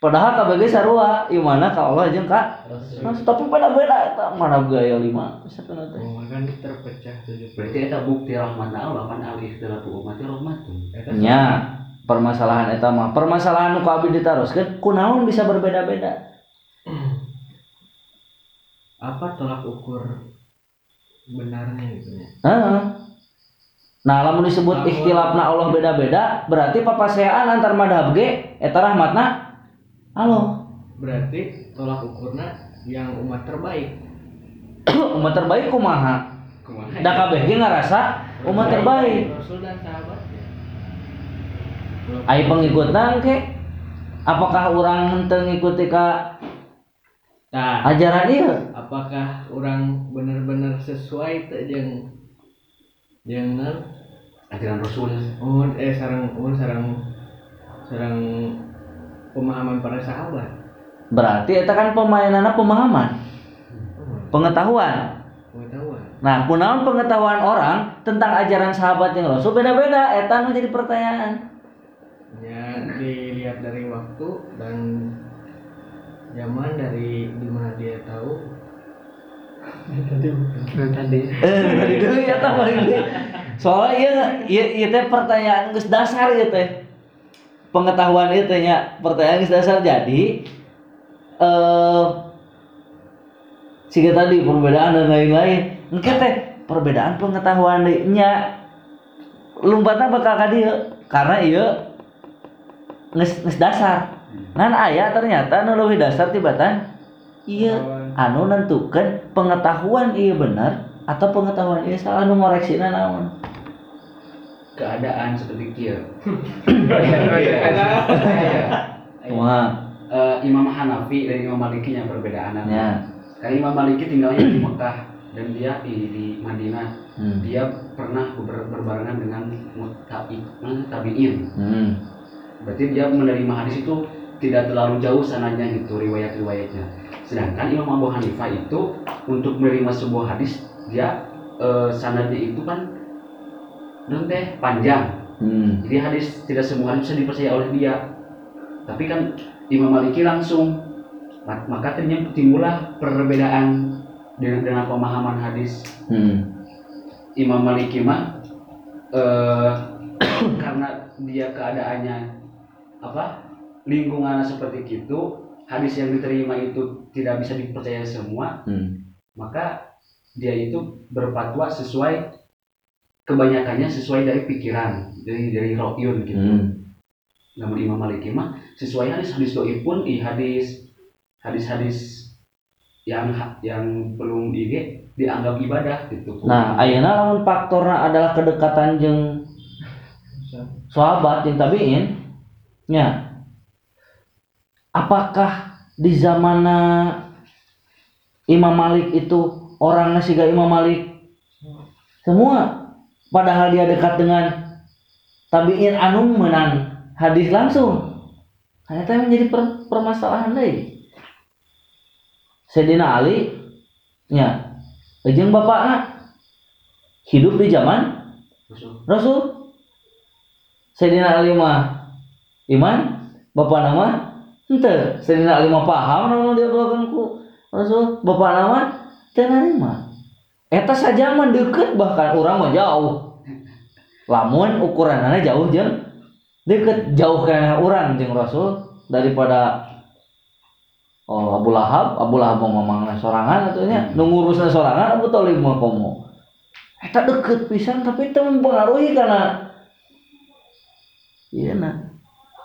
padahal KBG sarua. Ieu mana ka Allah jeung ka Rasul. Tapi beda-beda eta mana gaya lima? Sakeuna teh Rumah kan terpecah tujuh berarti eta bukti rahmat Allah kan alih ikhtilatu umat rahmatun Eta nya permasalahan eta mah. Permasalahan nu ku abdi ditaroskeun kunaon bisa berbeda-beda? Apa tolak ukur benarnya gitu ya? Heeh. Nah, lamun disebut ikhtilafna Allah beda-beda, berarti papaseaan antar madhab ge eta rahmatna Allah. berarti tolak ukurnya yang umat terbaik umat terbaik kumaha? kumaha Da kabeh ge ngarasa umat terbaik. Rasul dan sahabatnya Ai pengikutna ke apakah orang henteu ngikuti ka nah ajaran ieu? apakah orang benar-benar sesuai teh jeung jeung ajaran Rasul Mun eh sarang mun sarang sarang pemahaman para sahabat. Berarti eta kan pemainanna pemahaman, pengetahuan. Pengetahuan. Nah, kunaon pengetahuan orang tentang ajaran sahabat yang Rasul beda-beda, eta nu jadi pertanyaan. Ya dilihat dari waktu dan zaman dari di mana dia tahu. tadi Eh, dari dulu ya tah balik deui. Soalnya ieu ieu teh pertanyaan geus dasar ieu teh. Pengetahuan teh nya pertanyaan dasar. Jadi eh siga tadi perbedaan dan lain-lain. Engke teh. Perbedaan pengetahuan nya lompatna bakal ka dieu karena ieu geus geus dasar. Ngan aya ternyata nu leuwih dasar tibatan iya anu nentukan pengetahuan iya benar atau pengetahuan iya salah nu ngoreksina naon keadaan seperti kia Wah, Eh, Imam Hanafi dan Imam Maliki yang perbedaan ya. Karena Imam Maliki tinggalnya di Mekah dan dia di, di Madinah. Hmm. Dia pernah ber- berbarengan dengan mutabi, mana, tabiin. Hmm. Berarti dia menerima hadis itu tidak terlalu jauh sananya gitu riwayat-riwayatnya. Sedangkan Imam Abu Hanifah itu untuk menerima sebuah hadis dia eh, sanadnya itu kan non teh panjang. Hmm. Jadi hadis tidak semua hadis bisa dipercaya oleh dia. Tapi kan Imam Maliki langsung mak- maka ternyata timbullah perbedaan dengan, dengan pemahaman hadis Hmm. Imam Maliki mah eh, karena dia keadaannya apa lingkungannya seperti itu hadis yang diterima itu tidak bisa dipercaya semua Hmm. maka dia itu berfatwa sesuai kebanyakannya sesuai dari pikiran dari dari rokyun gitu. Hmm. namun Imam Maliki mah sesuai hadis hadis doi pun i hadis hadis hadis yang yang belum ige dianggap ibadah gitu. Nah, ayeuna lamun faktorna adalah kedekatan jeung sahabat yang tabiin nya apakah di zamana Imam Malik itu orangnya siga Imam Malik? Semua padahal dia dekat dengan tabiin anu menang hadis langsung. Ternyata menjadi per- permasalahan deh Sayyidina Ali nya jeung bapakna hidup di zaman Rasul. Rasul. Sayyidina Ali mah iman bapak nama ente. Sayyidina Ali mah paham namun dia ku Rasul bapak nama teu narima eta saja mah deket bahkan orang mah jauh lamun ukuranana jauh jeung deket jauh karena orang jeung Rasul daripada Oh, Abu Lahab, Abu Lahab mau ngomongna sorangan atunya, nu ngurusna sorangan Abu Thalib mah komo. Eta deket pisan tapi itu mempengaruhi karena iya nah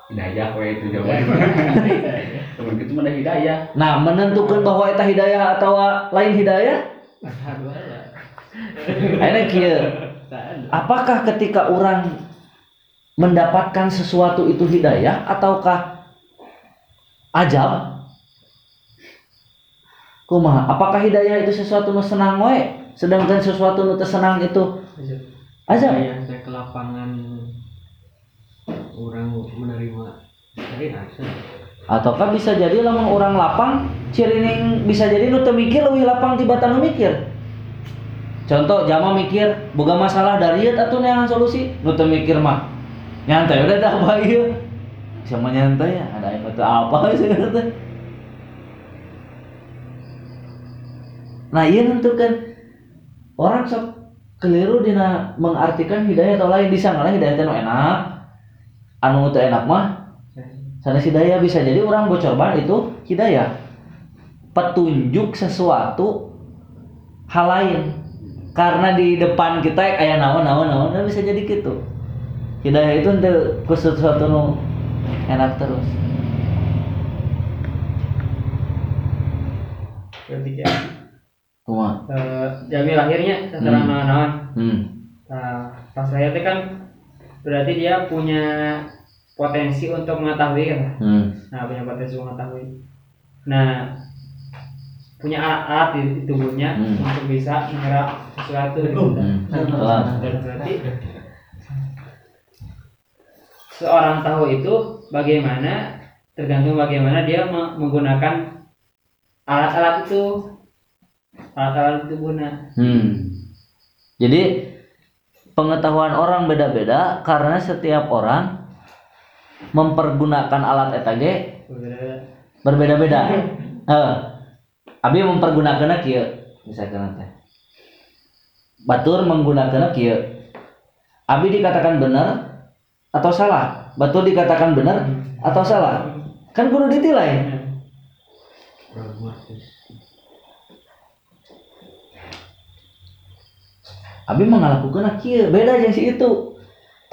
hidayah we itu jawaban hidayah nah menentukan bahwa eta hidayah atau lain hidayah. Enak ada. apakah ketika orang mendapatkan sesuatu itu hidayah ataukah ajab kumaha apakah hidayah itu sesuatu nu senang we sedangkan sesuatu nu teu senang itu ajab Yang saya ke lapangan orang menerima syariat. Ataukah bisa jadi lamun orang lapang cirining bisa jadi nu mikir leuwih lapang tibatan nu mikir? Contoh jama mikir boga masalah dari atau neangan solusi nu mikir mah nyantai udah dah apa ieu. Sama nyantai ya ada yang apa sih nah iya nentukan orang sok keliru dina mengartikan hidayah atau lain disangka hidayah nu enak anu teu enak mah sana hidayah bisa jadi orang bocor ban itu hidayah petunjuk sesuatu hal lain karena di depan kita kayak naon naon naon bisa jadi gitu hidayah itu untuk sesuatu nu enak terus berarti kayak Kuma. eh, jami lahirnya setelah Hmm. Hmm. Nah, pas saya kan berarti dia punya potensi untuk mengetahui kan Hmm. nah punya potensi mengetahui nah punya alat-alat di, di tubuhnya Hmm. untuk bisa menyerap sesuatu gitu. Hmm. Telat. dan berarti seorang tahu itu bagaimana tergantung bagaimana dia me- menggunakan alat-alat itu alat-alat tubuhnya Hmm. Jadi pengetahuan orang beda-beda karena setiap orang mempergunakan alat eta ge berbeda berbeda-beda. Abi mempergunakannya kieu misalkan teh. Batur menggunakannya kieu. Abi dikatakan benar atau salah? Batur dikatakan benar atau salah? Kan kudu ditilai. Abi mengalakukan kieu beda jeung si itu.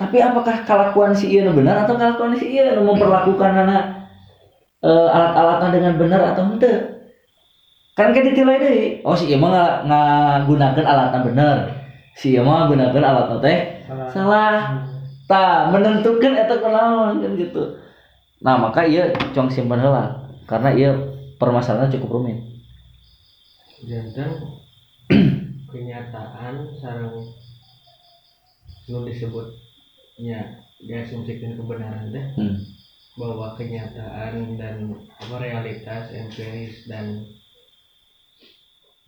Tapi apakah kelakuan si nu benar atau kelakuan si nu memperlakukan anak eh, alat-alatnya dengan benar atau henteu? Kan kan ditilai deui. Oh si ieu mah nga- ngagunakeun alatna bener. Si ieu mah gunakeun alatna teh salah. Tah menentukan eta kunaon kan gitu. Nah, maka ieu cong simpen heula karena ieu permasalahannya cukup rumit. jantan kenyataan sarang nu disebutnya diasumsikan kebenaran teh Hmm. bahwa kenyataan dan apa realitas empiris dan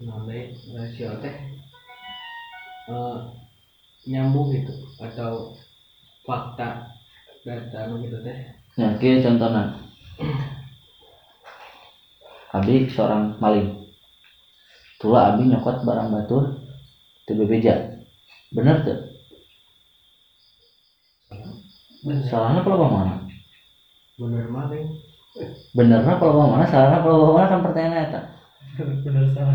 namanya rasio teh eh, nyambung gitu atau fakta data gitu teh Ya, kieu contohna. Abi seorang maling. Tula Abi nyokot barang batur di bebeja. Bener tuh? Salahnya kalau bawa mana? bener maling Benernya kalau bawa mana? Salahnya kalau bawa mana kan pertanyaan eta. benar salah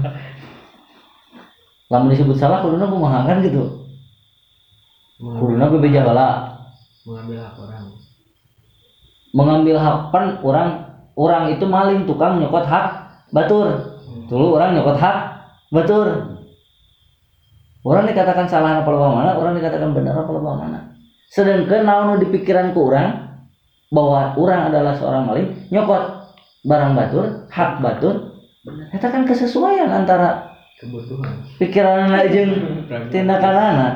Lamun disebut salah kuduna kumaha kan gitu. Kuduna bebeja bala. mengambil hak orang Mengambil hak kan orang orang itu maling tukang nyokot hak batur. Dulu orang nyokot hak batur. Orang dikatakan salah apa mana, orang dikatakan benar apa mana. Sedangkan naon di pikiran ku orang bahwa orang adalah seorang maling nyokot barang batur, hak batur. Eta kan kesesuaian antara kebutuhan. pikiran jeung tindakan anak.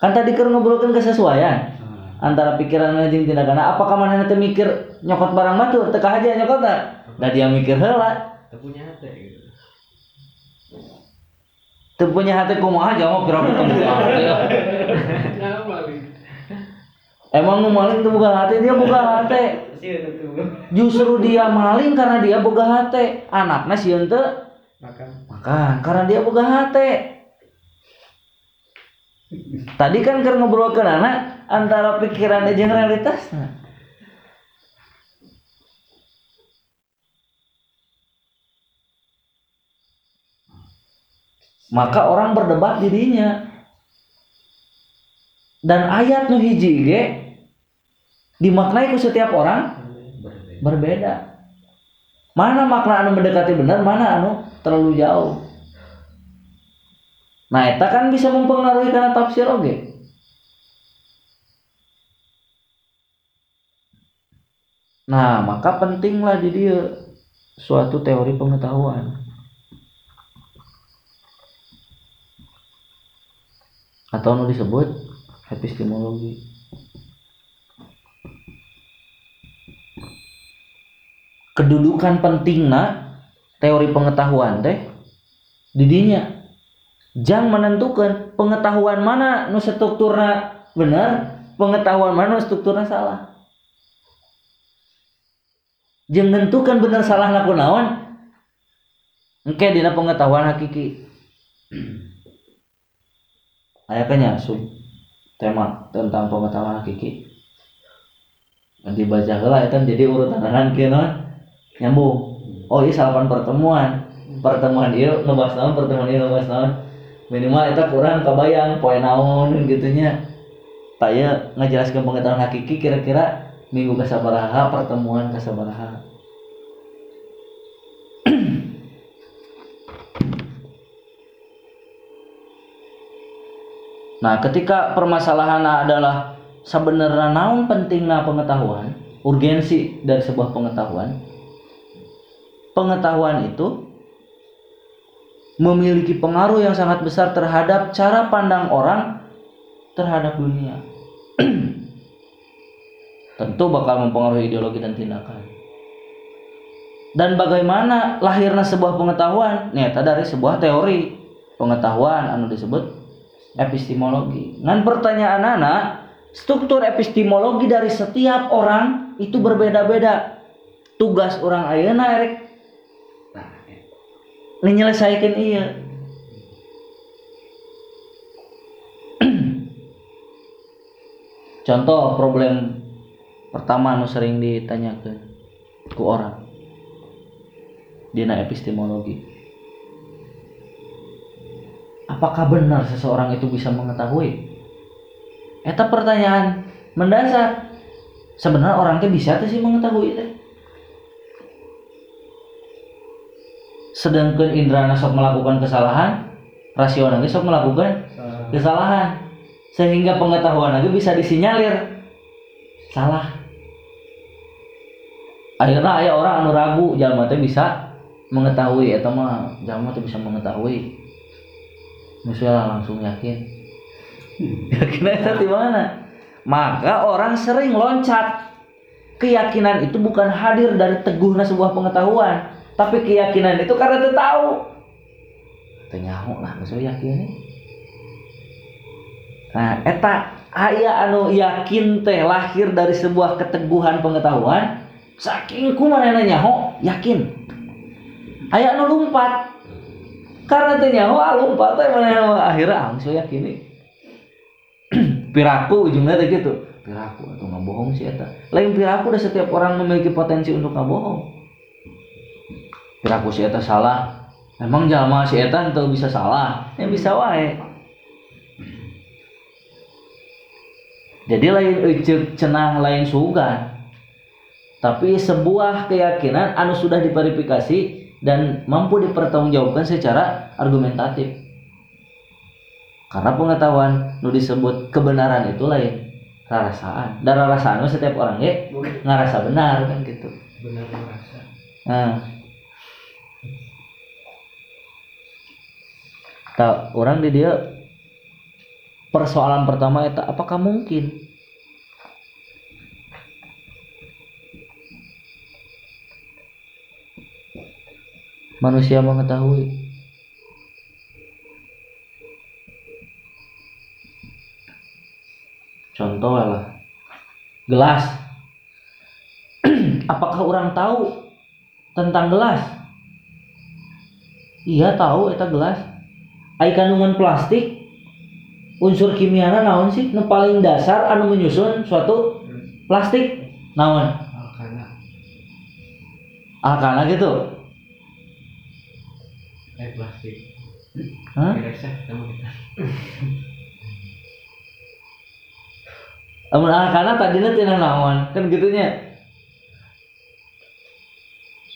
Kan tadi keur ngobrolkeun kesesuaian antara pikiran jeung tindakan apakah mana teh mikir nyokot barang batur? Teu aja nyokot da dia mikir kita punya hati gitu teu punya hati kumaha jawab kira bukan buka emang nu maling teu buka hati dia buka hati. Tuh justru dia maling karena dia boga hati. Anaknya sieun teu makan. Makan karena dia boga hati. Tadi kan keur ngobrolkeun anak antara pikiran jeung realitasna maka orang berdebat dirinya. Dan ayat nu hiji ge dimaknai ku setiap orang berbeda. berbeda. Mana makna anu mendekati benar mana anu terlalu jauh. Nah eta kan bisa mempengaruhi karena tafsir oge. Nah maka pentinglah di dia suatu teori pengetahuan atau nu disebut epistemologi. Kedudukan pentingna teori pengetahuan teh didinya jang menentukan pengetahuan mana nu strukturna benar pengetahuan mana nu salah. Jang menentukan benar salah na kunaon engke dina pengetahuan hakiki aya kanya sub tema tentang pengetahuan hakiki. Nanti baca heula eta jadi urutan kieu naon nyambung. Oh iya salapan pertemuan. Pertemuan iya ngebahas naon pertemuan iya ngebahas naon. Minimal itu kurang kebayang poin naon gitunya. Tak ya ngejelaskan pengetahuan hakiki kira-kira minggu kasabaraha pertemuan kasabaraha Nah, ketika permasalahan adalah sebenarnya naon pentingnya pengetahuan, urgensi dari sebuah pengetahuan, pengetahuan itu memiliki pengaruh yang sangat besar terhadap cara pandang orang terhadap dunia. Tentu bakal mempengaruhi ideologi dan tindakan. Dan bagaimana lahirnya sebuah pengetahuan? Nyata dari sebuah teori pengetahuan anu disebut epistemologi. Ngan pertanyaan anak, struktur epistemologi dari setiap orang itu berbeda-beda. Tugas orang ayeuna erek menyelesaikan iya. Contoh problem pertama anu sering ditanyakan ku orang dina epistemologi apakah benar seseorang itu bisa mengetahui? Eta pertanyaan mendasar. Sebenarnya orang itu bisa tuh sih mengetahui itu sedangkan indra sok melakukan kesalahan rasional sok melakukan kesalahan. Sehingga pengetahuan lagi bisa disinyalir. Salah. Akhirnya ayah orang anu ragu jalma teh bisa mengetahui atau mah jalma teh bisa mengetahui Musuhnya langsung yakin. Yakin itu di mana? Maka orang sering loncat. Keyakinan itu bukan hadir dari teguhnya sebuah pengetahuan, tapi keyakinan itu karena itu tahu. Tenyaho lah, musuh yakin. Nah, eta aya anu yakin teh lahir dari sebuah keteguhan pengetahuan, saking kumanana nyaho yakin. Aya anu lumpat, karena teh nyaho lompat teh mana akhirnya angso yakin piraku ujungnya teh gitu. Piraku atau nggak bohong sih eta. Lain piraku udah setiap orang memiliki potensi untuk nggak bohong. Piraku si eta salah. Emang jalma si eta itu bisa salah? Yang bisa wae. Jadi lain ecek cenah lain sugan. Tapi sebuah keyakinan anu sudah diverifikasi dan mampu dipertanggungjawabkan secara argumentatif. Karena pengetahuan nu disebut kebenaran itu lain rarasaan. Dan rarasaan setiap orang ya ngerasa benar kan gitu. Benar merasa. Nah. Tak orang di dia persoalan pertama itu apakah mungkin manusia mengetahui. Contoh lah. Gelas. Apakah orang tahu tentang gelas? Iya tahu eta gelas. Ai kandungan plastik? Unsur kimiana naon sih? Nu paling dasar anu menyusun suatu plastik. Naon? Alkana. alkana gitu Eh plastik. Hah? Kita. Amun alkana tadinya tina naon kan gitunya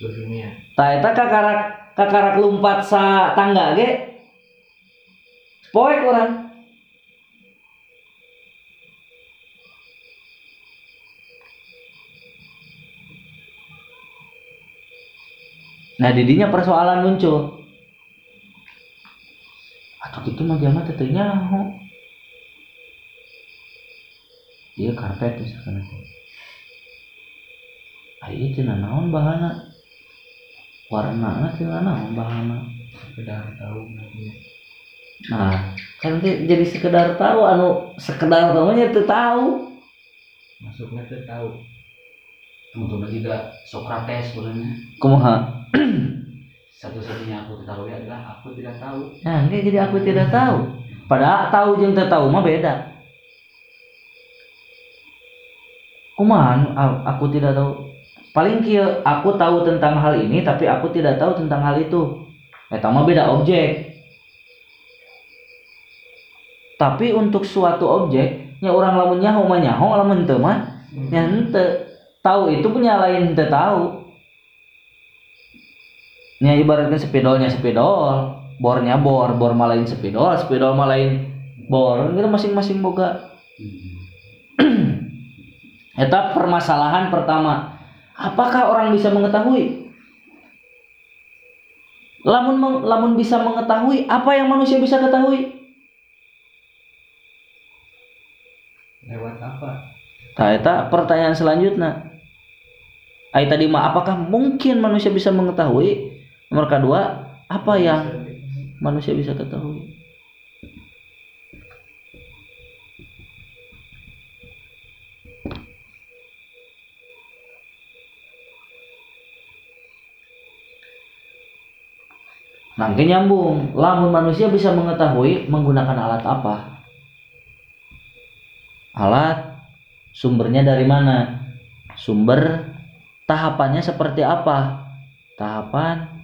dunia Tah eta kakarak kakarak lumpat sa tangga ge poek orang. Nah didinya persoalan muncul. Atau gitu mah jama teu nyaho. Iya karpet misalkan. Ayo cenah naon bahana? Warna cenah naon bahana? sekedar tahu Nah, kan jadi sekedar tahu anu sekedar tahu nya teu tahu. masuknya tuh tahu Kebetulan juga Socrates sebenarnya Kumaha? Satu-satunya aku ketahui adalah aku tidak tahu. Nah, ge jadi aku tidak tahu. Padahal tahu jeung teu tahu mah beda. Kumaha anu, aku tidak tahu. Paling kieu aku tahu tentang hal ini tapi aku tidak tahu tentang hal itu. Eta mah beda objek. Tapi untuk suatu objek, nya orang lamun nyaho mah nyaho, lamun teu mah nya henteu. Tahu itu punya lain teu tahu. Nya ibaratkan spidolnya spidol, bornya bor, bor mah lain spidol, spidol mah lain bor. Kita masing-masing boga. Eta permasalahan pertama. Apakah orang bisa mengetahui? Lamun meng- lamun bisa mengetahui, apa yang manusia bisa ketahui? lewat apa Nah, eta pertanyaan selanjutnya. Ai tadi mah apakah mungkin manusia bisa mengetahui? Nomor kedua, apa yang manusia bisa ketahui? Nanti nyambung, lamun manusia bisa mengetahui menggunakan alat apa? Alat sumbernya dari mana? Sumber tahapannya seperti apa? Tahapan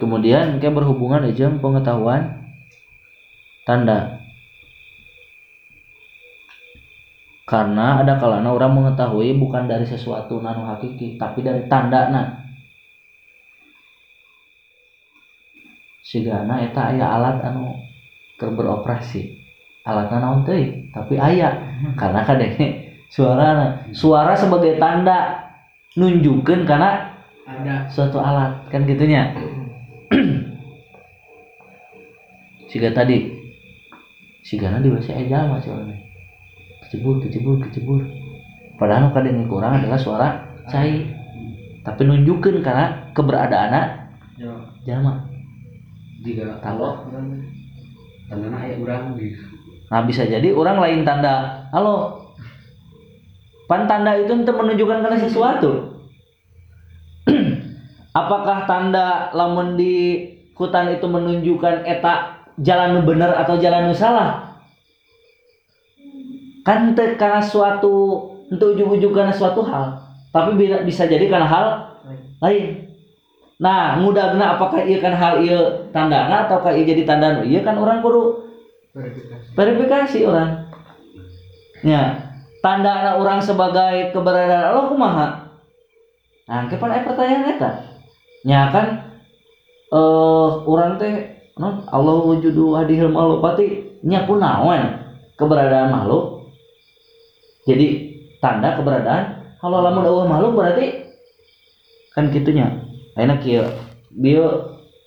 Kemudian kayak berhubungan aja pengetahuan tanda. Karena ada kalanya orang mengetahui bukan dari sesuatu nanu hakiki, tapi dari tanda nah. Sigana eta aya alat anu keur beroperasi. Alatna naon tapi aya. Karena kadenge suara suara sebagai tanda nunjukkeun karena ada suatu alat kan gitunya siga tadi. Sigana di bahasa ejama soalnya kecebur kecebur kecebur. Padahal kadang kurang adalah suara cai. Tapi nunjukkan karena keberadaan ya jama Jika Tahu. Allah tandana aya urang di nah bisa jadi orang lain tanda. Halo. Pan tanda itu untuk menunjukkan karena sesuatu. Apakah tanda lamun di hutan itu menunjukkan eta jalan nu bener atau jalan nu salah? Kan karena suatu untuk ujung-ujung karena suatu hal tapi bisa jadi karena hal lain. Nah mudahna apakah iya kan hal iya tandana ataukah iya jadi tanda nu? Iya kan orang kudu verifikasi. verifikasi orang. Ya tanda anak orang sebagai keberadaan Allah kumaha? Nah kapan aya pertanyaan eta? Nya kan eh orang teh Allah wujudu hadihil makhluk pati nya kunaon keberadaan makhluk. Jadi tanda keberadaan kalau lamun Allah makhluk berarti kan gitunya. Ayeuna kieu dia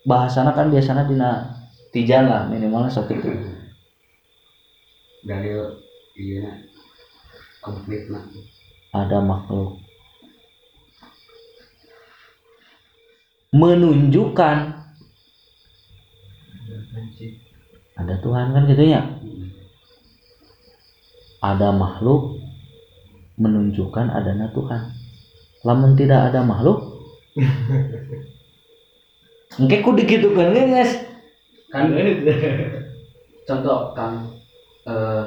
bahasana kan biasanya dina tijan lah minimalnya sok itu dari iya konflik nah ada makhluk. Menunjukkan ada Tuhan kan gitu ya? Ada makhluk menunjukkan adanya Tuhan. Lamun tidak ada makhluk? Engke kudu gitu kan guys? Kan contoh kan eh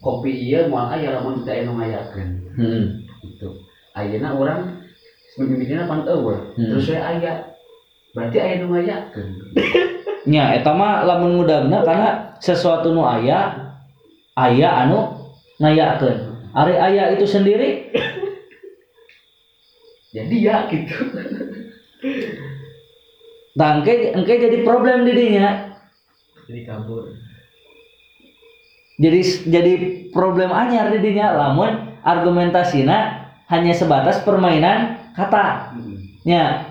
kopi iya moal aya lamun tidak aya ngayakeun hmm. gitu. Ayeuna orang mimpinya pan eueuh Hmm. terus saya aya berarti aya nu ngayakeun nya eta mah lamun mudahna karena sesuatu nu aya aya anu ngayakeun. Ari aya itu sendiri jadi ya gitu. Nah engke engke jadi problem didinya jadi kabur. Jadi jadi problem anyar didinya lamun argumentasina hanya sebatas permainan kata. Nya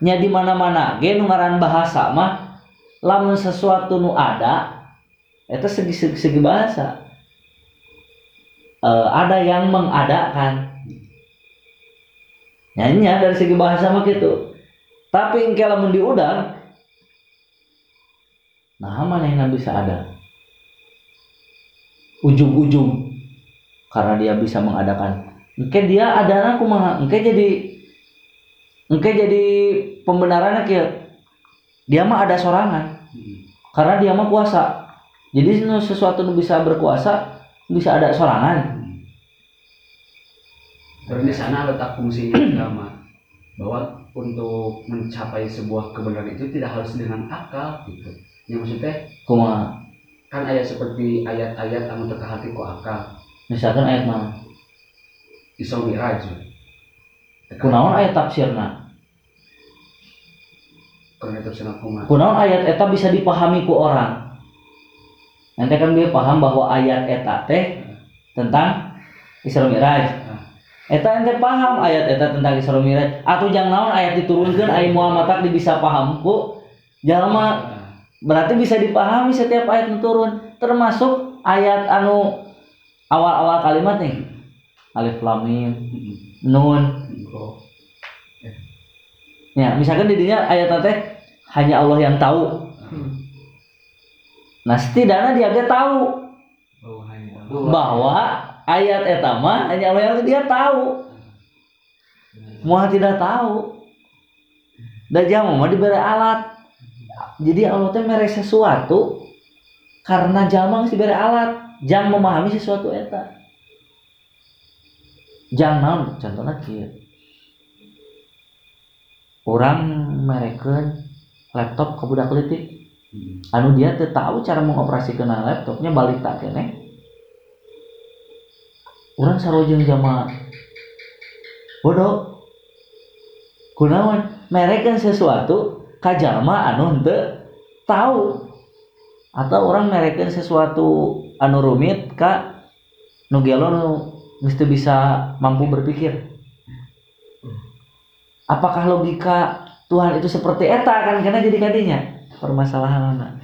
nya di mana-mana ge nu ngaran bahasa mah lamun sesuatu nu ada itu segi segi, segi bahasa. Eh, ada yang mengadakan. Nyanyinya dari segi bahasa mah gitu. Tapi engke lamun diudang nah mana yang bisa ada? Ujung-ujung karena dia bisa mengadakan. Engke dia ada aku mah engke jadi engke jadi pembenarannya kia dia mah ada sorangan. Karena dia mah kuasa. Jadi sesuatu nu bisa berkuasa bisa ada sorangan. Dan di sana letak fungsinya agama. Bahwa untuk mencapai sebuah kebenaran itu tidak harus dengan akal gitu. Yang maksudnya? Kumaha kan ayat seperti ayat-ayat anu teka hati ku akal. Misalkan ayat mana? Isra Mi'raj. Kunaon ayat tafsirna kunaon ayat eta bisa dipahami ku orang? Nanti kan dia paham bahwa ayat eta teh tentang Isra Mi'raj. Eta ente paham ayat eta tentang Isra Mi'raj. Atau jangan naon ayat diturunkan aya Muhammad tak bisa paham ku? Jalma berarti bisa dipahami setiap ayat yang turun. Termasuk ayat anu awal-awal kalimat nih. Alif lam mim nun ya misalkan di dinya ayat teh hanya Allah yang tahu. Nah setidaknya dia ge tahu oh bahwa ayat etama hanya Allah yang dia tahu. Muha tidak tahu. Dan jamu mah diberi alat. Jadi Allah teh mere sesuatu karena jalma geus diberi alat. Jang memahami sesuatu eta. Jang naon contohnya kieu orang merekeun laptop ke budak leutik anu dia teu tahu cara mengoperasikan laptopnya balik tak kene. Orang sarojeng jama bodoh. Kunaon merekeun sesuatu ka jalma anu henteu tahu. Atau orang merekeun sesuatu anu rumit ka nu gelo nu geus teu bisa mampu berpikir apakah logika Tuhan itu seperti eta kan? Karena jadi kadinya. Permasalahan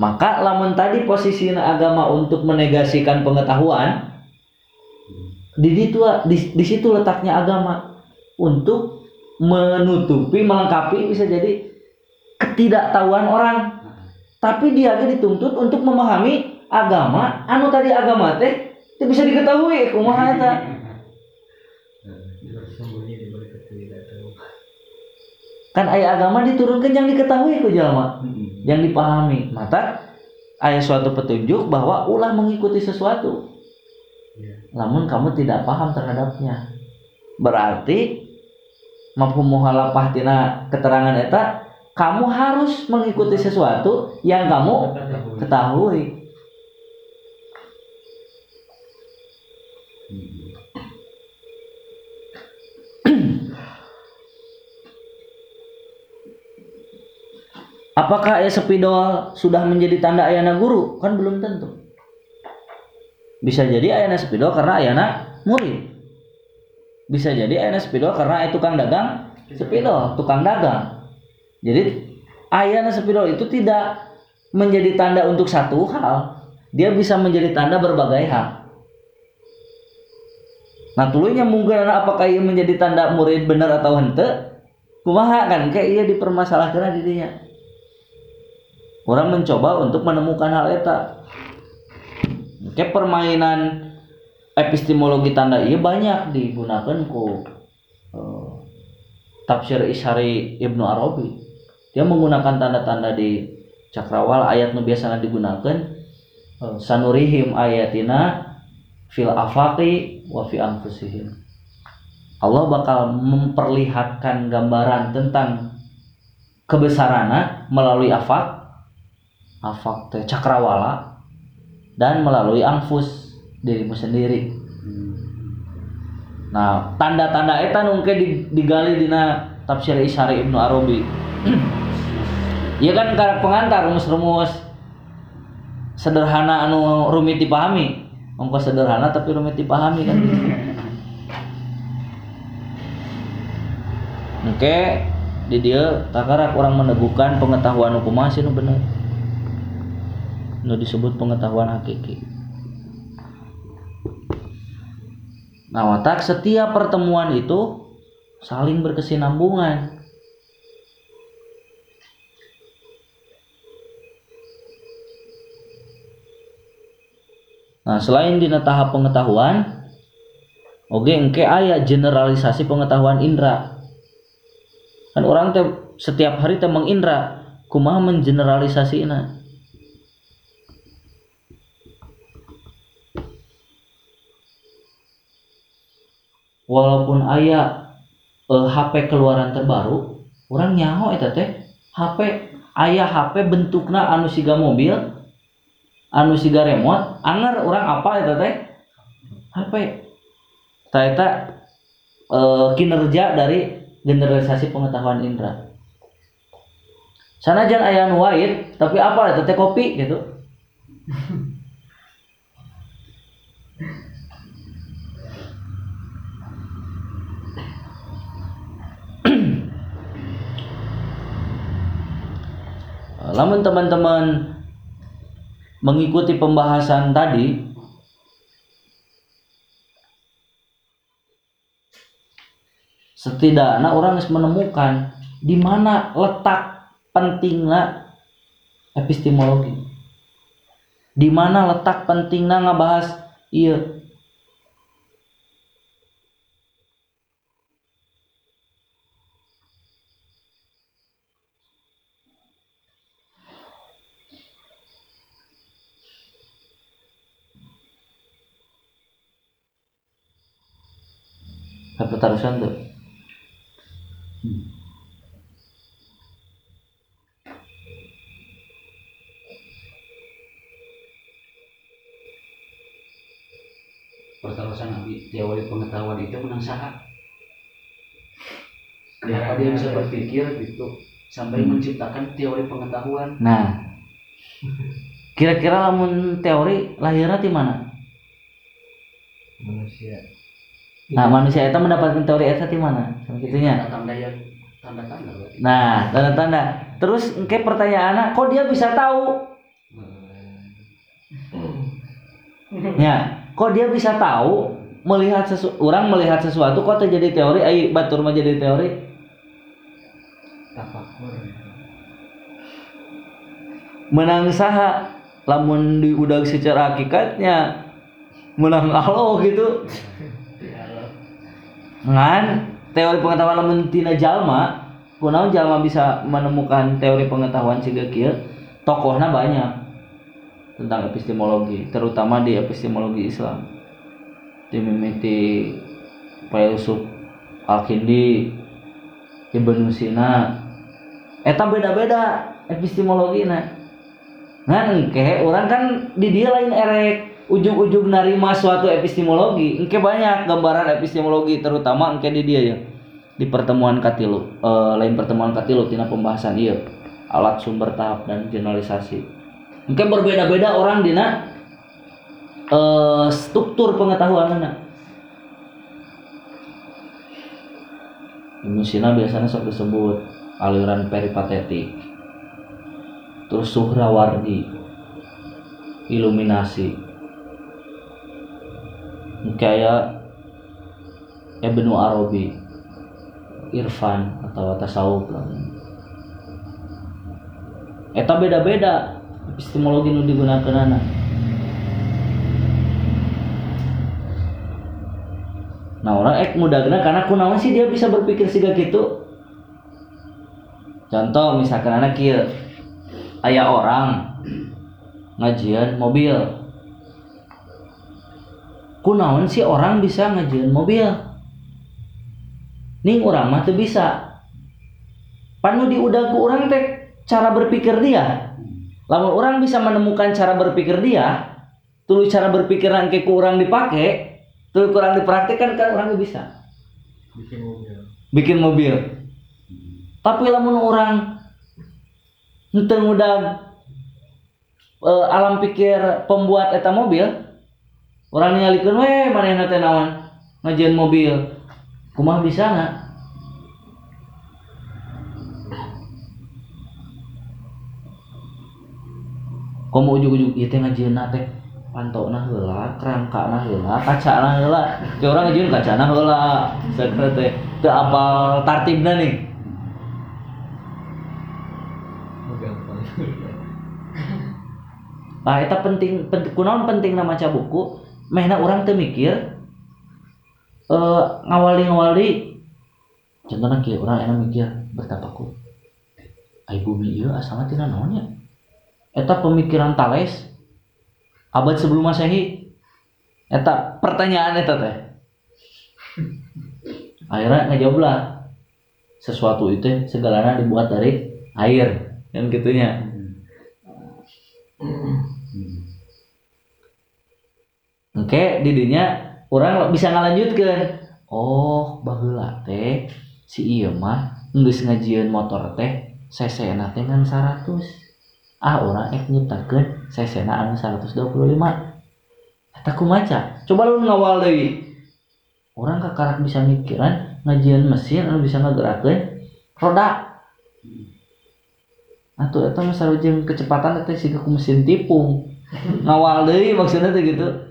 maka lamun tadi posisi agama untuk menegasikan pengetahuan di situ di, di situ letaknya agama untuk menutupi melengkapi bisa jadi ketidaktahuan orang. Tapi dia aja dituntut untuk memahami agama. Anu tadi agama teh bisa diketahui kumaha eta bersembunyi di balik ketidaktahuan kan ayat agama diturunkan yang diketahui ku jalma? Yang dipahami. Mata ayat suatu petunjuk bahwa ulah mengikuti sesuatu. Iya. namun kamu tidak paham terhadapnya. Berarti mampu muhalafah tina keterangan eta kamu harus mengikuti sesuatu yang kamu ketahui Apakah ayah sepidol sudah menjadi tanda ayana guru? Kan belum tentu. Bisa jadi ayana sepidol karena ayana murid. Bisa jadi ayana sepidol karena ayah tukang dagang sepidol, tukang dagang. Jadi ayana sepidol itu tidak menjadi tanda untuk satu hal. Dia bisa menjadi tanda berbagai hal. Nah tulunya mungkin apakah ia menjadi tanda murid benar atau hente? Kumaha kan kayak ia dipermasalahkan dirinya orang mencoba untuk menemukan hal eta. Kayak permainan epistemologi tanda iya banyak digunakan ku eh, tafsir Isyari Ibnu Arabi. Dia menggunakan tanda-tanda di cakrawala ayat nu biasa digunakan eh, sanurihim ayatina fil afaqi wa fi anfusihim. Allah bakal memperlihatkan gambaran tentang kebesarannya melalui afak afak teh cakrawala dan melalui anfus dirimu sendiri. Hmm. nah tanda-tanda eta nu engke di- digali dina tafsir Isyari Ibnu Arabi. Ieu kan karek pengantar rumus-rumus. Sederhana anu rumit dipahami. Ongkos sederhana tapi rumit dipahami kan. Oke, di dia takarak orang meneguhkan pengetahuan hukum masih nu bener. Nu disebut pengetahuan hakiki. Nah, watak setiap pertemuan itu saling berkesinambungan. Nah, selain di tahap pengetahuan, oke engke aya generalisasi pengetahuan indra. Kan orang teh setiap hari teh mengindra, kumaha mengeneralisasiina. Walaupun aya eh, HP keluaran terbaru, orang nyaho eta teh HP aya HP bentukna anu siga mobil, anu siga remote, anger orang apa eta teh? HP. Tah eta eh, kinerja dari generalisasi pengetahuan indra. Sanajan aya anu wahid, tapi apa eta teh kopi gitu. Lamun teman-teman mengikuti pembahasan tadi setidaknya orang harus menemukan di mana letak pentingnya epistemologi. Di mana letak pentingnya ngebahas iya Pertarusan tuh perterusan abi teori pengetahuan itu menang saha kenapa dia bisa berpikir gitu sampai menciptakan teori pengetahuan. Nah, kira-kira lamun teori lahirnya di mana? manusia Nah, manusia itu mendapatkan teori eta di mana? Yang tanda-tanda berarti Nah, tanda-tanda. Terus engke pertanyaannya, kok dia bisa tahu? Ya, kok dia bisa tahu melihat sesu orang melihat sesuatu kok terjadi teori, ayo batur mah jadi teori. tafakur Menang saha lamun diudag secara hakikatnya menang Allah gitu. Ngan teori pengetahuan lamun tina jalma, kunaon jalma bisa menemukan teori pengetahuan siga kieu? Tokohna banyak tentang epistemologi, terutama di epistemologi Islam. Dimimiti Yusuf Al-Kindi, Ibnu Sina. Eta beda-beda epistemologina. Ngan engke orang kan di dia lain erek ujung-ujung narima suatu epistemologi engke banyak gambaran epistemologi terutama engke di dia ya. Di pertemuan katilu eh, lain pertemuan katilu tina pembahasan iya. Alat sumber tahap dan generalisasi. Engke berbeda-beda orang dina eh, struktur pengetahuan Ibnu Sina biasanya sok disebut aliran peripatetik. Terus Suhrawardi iluminasi kayak Ibnu Arabi Irfan atau tasawuf lah. Eta beda-beda. Epistemologi nu digunakan anak. Nah orang ek mudagna karena kunaon sih dia bisa berpikir siga gitu? Contoh misalkan anak kieu aya orang ngajian mobil kunaon sih orang bisa ngajian mobil? Ning orang mah teu bisa. Panu diudag ku orang teh cara berpikir dia. Lamun orang bisa menemukan cara berpikir dia tuluy cara berpikir ke kurang dipake tuluy kurang dipraktekkan kan orang bisa. Bikin mobil. Bikin mobil. Tapi lamun orang henteu ngudag eh, alam pikir pembuat eta mobil orang ningalikeun we manehna teh naon? Ngajian mobil. Kumaha bisa na komo ujug-ujug ieu teh ngajieunna teh pantona heula kerangkana heula kacana heula. Teh urang ngajieun kacana heula. Sakeuna teh teu apal tartibna nih. Nah, eta penting, penting kunaon penting maca buku, mehna orang teu mikir eh ngawali-ngawali contohnya kieu urang enak mikir bertapakur. Ai bumi ieu asalna tina naon nya? Eta pemikiran Thales abad sebelum Masehi. Eta pertanyaan eta teh. Akhirnya ngejawablah sesuatu itu segalanya dibuat dari air kan gitunya. Oke, didinya orang bisa ngalanjutkan. Oh, baheula teh si ieu mah geus ngajieun motor teh CC-na teh ngan 100. Ah, orang ek nyiptakeun CC-na anu 125. Eta kumaca? Coba lu ngawal deui. Orang kakarak bisa mikiran ngajieun mesin anu bisa ngagerakeun roda. Eta mah sarojeng kecepatan siga ku mesin tipung. Ngawal deui maksudnya teh gitu.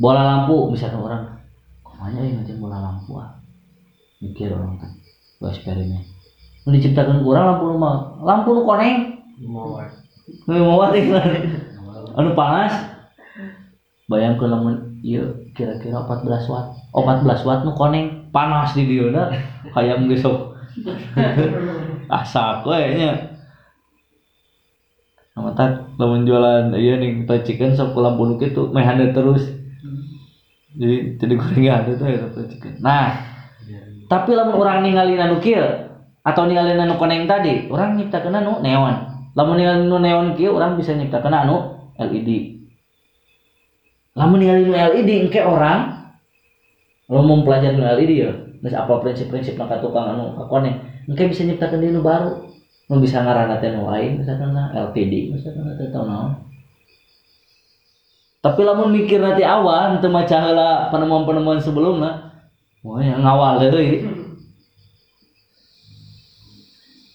Bola lampu misalkan orang kumanya yang ngajak bola lampu ah? Mikir orang kan gua eksperimen nu diciptakan kurang lampu nu mah lampu nu koneng. Mau mau iklan anu panas. Bayangkeun lamun ieu kira-kira 14 watt. Oh 14 watt nu koneng panas di dieu hayam geus sok asap we nya Amat lamun jualan ieu nih tocikan sok ku lampu nu kitu meh terus jadi jadi gorengan tuh ya tocikan nah tapi lamun orang ningali anu kieu atau ningali anu koneng tadi orang nyiptakeun anu neon. Lamun ningali anu neon kieu orang bisa nyiptakeun anu LED lamun ningali anu LED engke orang lo mau mempelajari anu LED ya geus apa prinsip-prinsip nang tukang anu koneng engke bisa nyiptakeun di anu baru. Nu bisa ngaranna teh nu lain misalkan LTD misalkan tahu naon tapi lamun mikir nanti awal nanti maca heula penemuan-penemuan sebelumnya wah yang ngawal deui.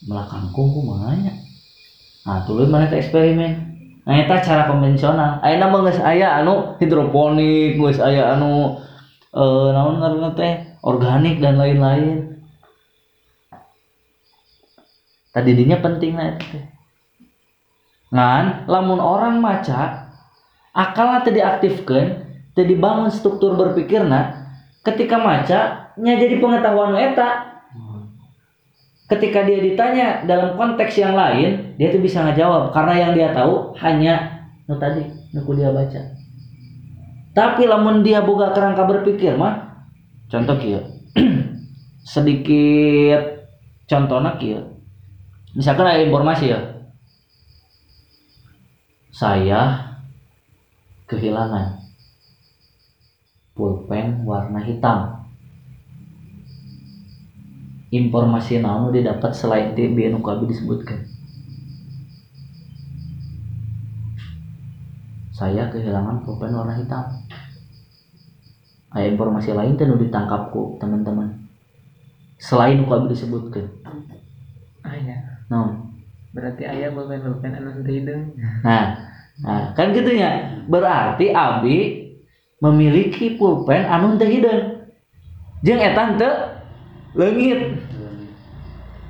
Melah kangkung kumanya nah tuluy mana eksperimen. Nah eta cara konvensional. Ayeuna mah geus aya anu hidroponik geus aya anu eh naon ngaranna teh organik dan lain-lain. Tadi dinya penting eta teh. Ngan lamun orang maca akalnya tadi diaktifkan tadi dibangun struktur berpikirna ketika maca nya jadi pengetahuan eta. Ketika dia ditanya dalam konteks yang lain dia tuh bisa ngejawab karena yang dia tahu hanya nu tadi nu dia baca. Tapi lamun dia boga kerangka berpikir mah contoh kieu sedikit contohnya kieu. Misalkan ada informasi ya. Saya kehilangan. Pulpen warna hitam. Informasi naon didapat selain di bieu nu kabi disebutkan. Saya kehilangan pulpen warna hitam. Ada informasi lain teh nu ditangkapku teman-teman. Selain kabi disebutkan. Aya. naon Berarti aya pulpen-pulpen anu teu hideung. Nah, nah kan gitu ya. Berarti Abi memiliki pulpen anu teu hideung. Jeung eta teu leungit.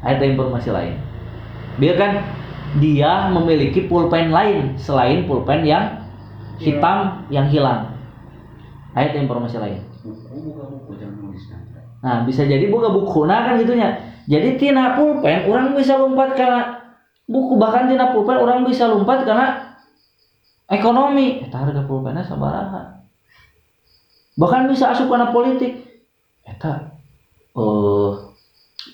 Ada informasi lain. Dia kan dia memiliki pulpen lain selain pulpen yang hitam yang hilang. Ada informasi lain. Nah, bisa jadi buka buku nah kan gitunya. Jadi tina pulpen orang bisa lompat karena buku bahkan tina pulpen orang bisa lompat karena ekonomi. Eta harga pulpennya sabaraha. Bahkan bisa asup karena politik. Eta eh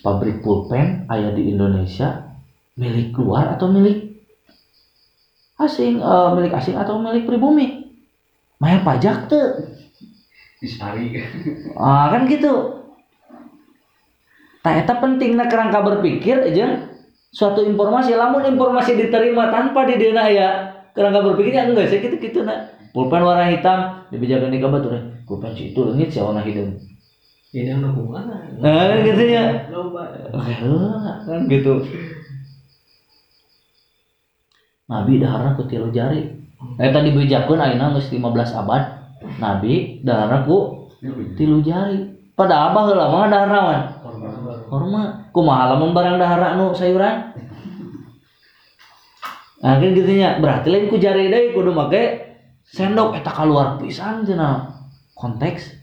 pabrik pulpen aya di Indonesia milik luar atau milik asing eh, milik asing atau milik pribumi bayar pajak tuh Disari. ah kan gitu tak eta penting na kerangka berpikir aja suatu informasi lamun informasi diterima tanpa didena ya kerangka berpikirnya enggak sih gitu gitu nak. Pulpen warna hitam dibijakan di kabar tuh pulpen si itu lengit sih warna hitam? Ini yang hubungan nah kan gitu ya loba Eh, kan gitu. Nabi daharna ku tilu jari. Eta dibejakeun ayeuna geus 15 abad. Nabi daharna ku tilu jari. Pada abah heula mah daharna wan? Hormat. Kumaha lamun barang dahara nu sayuran nah kan gitu nya berarti lain ku jari deui kudu make sendok eta keluar pisan cenah. Konteks.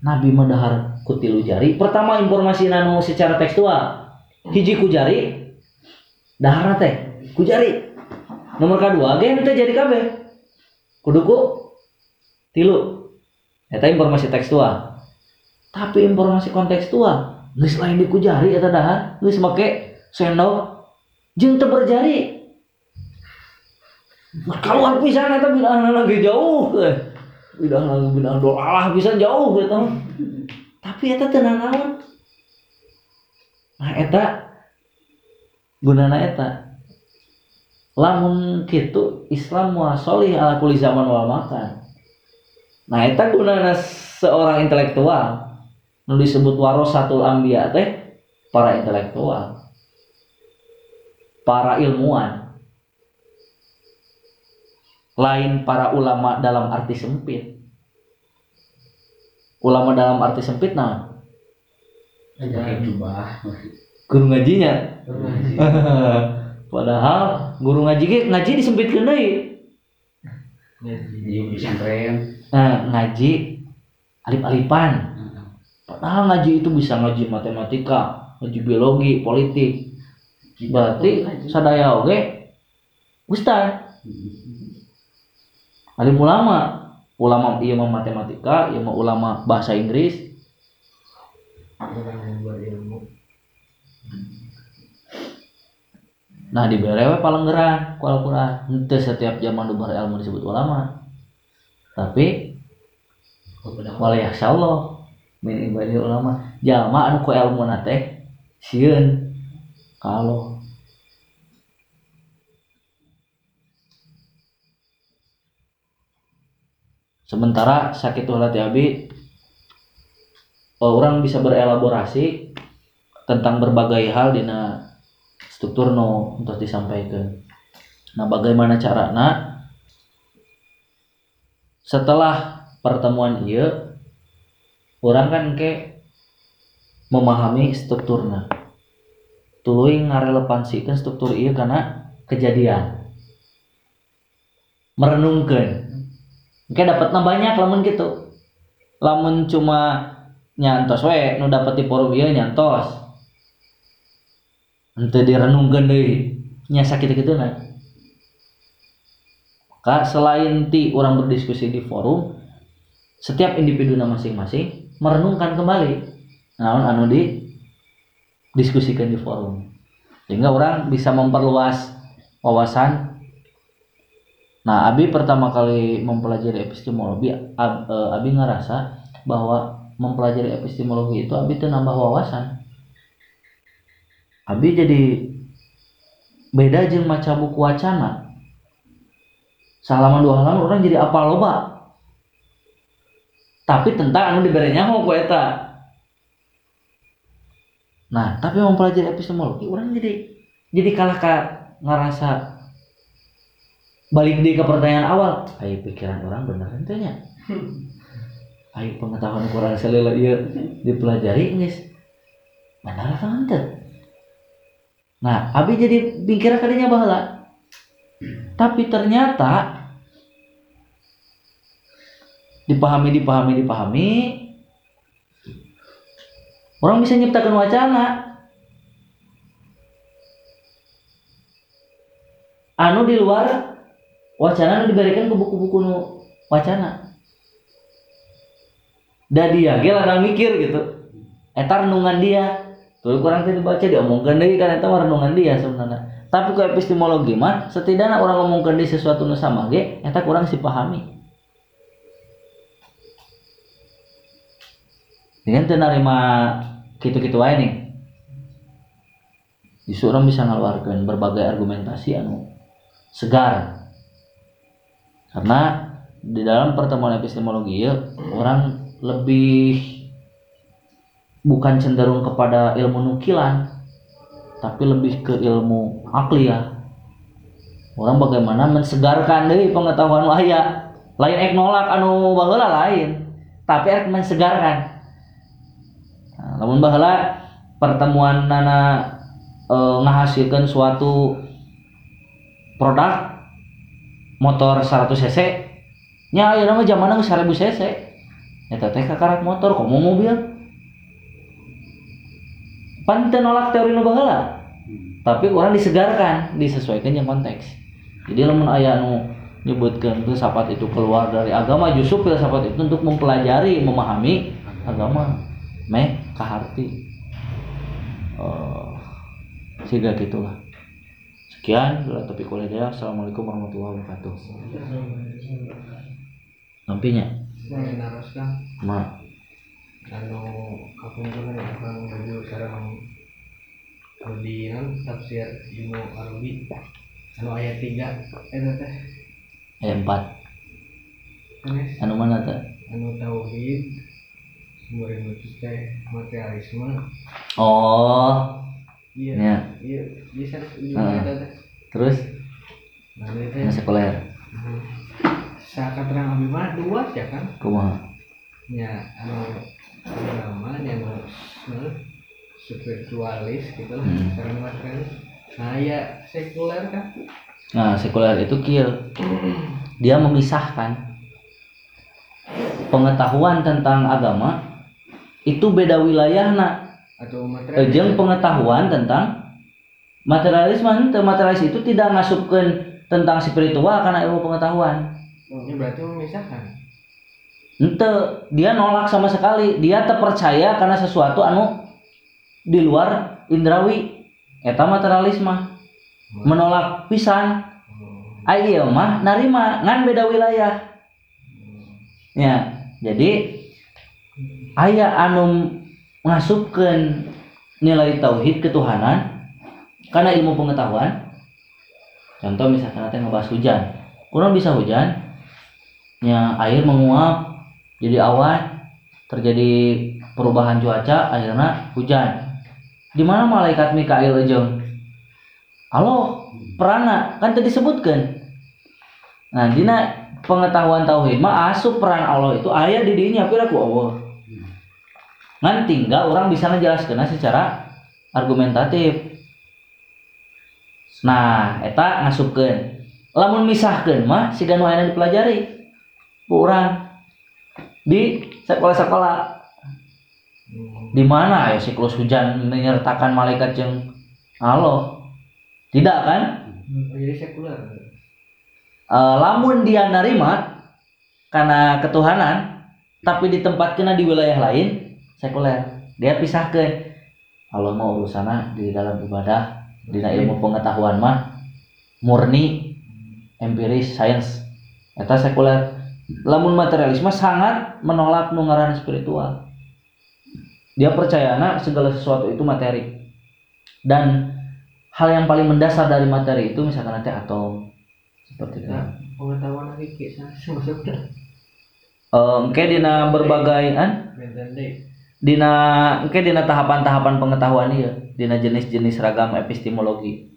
Nabi mah dahar ku tilu jari. Pertama informasi nanu secara tekstual. Hiji ku jari dahar teh ku jari. Nomor kedua ge teh jadi kabeh. Kudu ku tilu. Eta informasi tekstual. Tapi informasi kontekstual geus lain di ku jari eta dahar geus make sendok jeung teu berjari keluar pisan eta bid'ah lagi jauh. Teh bid'ah lagi bid'ah dolalah pisan jauh gitu. Tapi eta teu naon nah eta gunana eta. Lamun kitu Islam wa solih ala kulli zaman wal makan. Nah eta gunana seorang intelektual. Nu disebut warasatul anbiya teh para intelektual. Para ilmuwan lain para ulama dalam arti sempit. Ulama dalam arti sempit nah. Jubah. guru ngajinya padahal guru ngaji ge ngaji disempitkeun deui. Iya pesantren. nah ngaji alip-alipan padahal ngaji itu bisa ngaji matematika ngaji biologi politik. Berarti sadaya oge ustad alim ulama. Ulama iya mah matematika iya mah ulama bahasa Inggris. Nah di berewe palenggeran ku Al-Quran setiap zaman dubar ilmu disebut ulama. Tapi wala Allah min ibadil ulama. Jalma anu ku ilmu teh sieun. Kalau sementara sakit ulat abi orang bisa berelaborasi tentang berbagai hal dina struktur no untuk disampaikan. Nah bagaimana carana? Setelah pertemuan iya orang kan ke memahami strukturnya tuluy ngarelevansikan struktur iya karena kejadian. Merenungkan Oke dapatnya banyak lamun gitu. Lamun cuma nyantos we nu dapat di forum ieu nyantos. Ente direnungkeun deui nya sakit gitu nah maka selain ti orang berdiskusi di forum setiap individu masing-masing merenungkan kembali naon anu di diskusikan di forum. Sehingga orang bisa memperluas wawasan Nah, Abi pertama kali mempelajari epistemologi, Ab, e, Abi ngerasa bahwa mempelajari epistemologi itu Abi nambah wawasan. Abi jadi beda jeung maca buku wacana. Salaman dua halaman orang jadi apa loba. Tapi tentang anu diberi nyaho ku eta. Nah, tapi mempelajari epistemologi orang jadi jadi kalah ka ngerasa balik di ke pertanyaan awal ayo pikiran orang bener nya ayo pengetahuan Quran salila iya dipelajari guys benar atau ente nah abi jadi pikir kalinya bahala tapi ternyata dipahami dipahami dipahami orang bisa nyiptakan wacana. Anu di luar wacana nu diberikan ke buku-buku nu wacana. Dan dia ge ladang mikir gitu. Eta renungan dia. Tuh kurang tadi baca diomongkan deui kan eta renungan dia sebenarnya. Tapi ku epistemologi mah setidaknya orang ngomongkan di sesuatu nu sama ge eta kurang sih pahami dengan teu narima gitu-gitu wae nih. Justru orang bisa ngeluarkan berbagai argumentasi anu segar karena di dalam pertemuan epistemologi ya orang lebih bukan cenderung kepada ilmu nukilan tapi lebih ke ilmu akli ya. Orang bagaimana mensegarkan dari pengetahuan wahya lain ek nolak anu baheula lain tapi ek mensegarkan. Nah, namun baheula pertemuan nana e, menghasilkan suatu produk motor 100 cc nya ayeuna mah zamanna geus 1000 cc. Eta teh kakarak motor komo mobil. Pan teu nolak teori nu baheula tapi orang disegarkan disesuaikan yang konteks. Jadi lamun aya nu nyebutkan filsafat itu keluar dari agama justru filsafat itu untuk mempelajari memahami agama. Meh kaharti. Uh, sehingga gitulah sekian bila topik kuliah. Assalamualaikum warahmatullahi wabarakatuh. Nampinya? Ma. Anu kapunten akan menuju sareng Rudian tafsir ilmu Arabi. Anu ayat 3 eta teh. Ayat 4 sanes anu mana teh? Anu tauhid sumber ilmu itu teh materialisme. Oh iya ya. iya bisa teh. Terus? Nah ini teh. Yang sekuler sakat terang abi mah dua ya kan? Kumaha? Ya anu agama yang spiritualis gitu lah Hmm. sekarang materialis nah ya sekuler kan? Nah, sekuler itu kill. Dia memisahkan pengetahuan tentang agama itu beda wilayahna. Atau materialis Jeung pengetahuan tentang materialisme henteu materialis itu tidak masukkan tentang spiritual karena ilmu pengetahuan. ini berarti memisahkan Ente, dia nolak sama sekali. Dia terpercaya karena sesuatu anu di luar indrawi. Eta materialisme. Menolak pisan. Ayo mah narima ngan beda wilayah. Ya, jadi aya anu ngasupkeun nilai tauhid ketuhanan karena ilmu pengetahuan. Contoh misalkan nanti ngebahas hujan. Kurang bisa hujan, ya air menguap jadi awan, terjadi perubahan cuaca, akhirnya hujan. Di mana malaikat Mikail jeung Allah perana kan tadi disebutkan. Nah, dina pengetahuan tauhid mah asup peran Allah itu aya di dinya pira ku Allah. Ngan tinggal orang bisa ngejelaskeun secara argumentatif. Nah, eta ngasupkeun. Lamun misahkeun mah siga nu aya dipelajari. Ku urang di sekolah-sekolah di mana ya siklus hujan menyertakan malaikat yang Allah tidak kan jadi sekuler Eh, lamun dia narima karena ketuhanan tapi ditempatkan di wilayah lain sekuler. Dia pisahkan Allah mau urusannya di dalam ibadah di ilmu pengetahuan mah murni empiris sains. Eta sekuler. Lamun materialisme sangat menolak nungaran spiritual. Dia percaya segala sesuatu itu materi. Dan hal yang paling mendasar dari materi itu misalkan nanti atom. Seperti itu. Nah, pengetahuan lagi kisah maksudnya Em, kayak dina berbagai an benten deh dina kayak dina tahapan-tahapan pengetahuan iya. Dina jenis-jenis ragam epistemologi.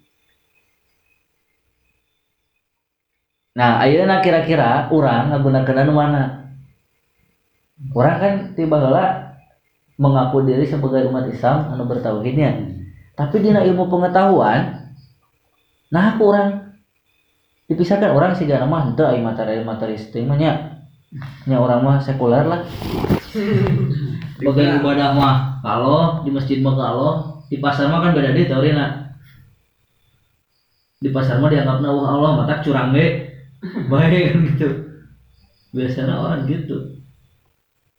Nah ayeuna kira-kira orang ngagunakeun anu mana? Orang kan tiba heula mengaku diri sebagai umat Islam anu bertauhidnya tapi dina ilmu pengetahuan nah aku orang dipisahkan. Orang sih gak mah materi materi mah nya. Nya orang mah sekuler lah Bagai ibadah mah kalau di masjid mah kalau di pasar mah kan beda deh teori di pasar mah dianggapna wah Allah mata curang deh. Baik kan gitu. Biasanya orang gitu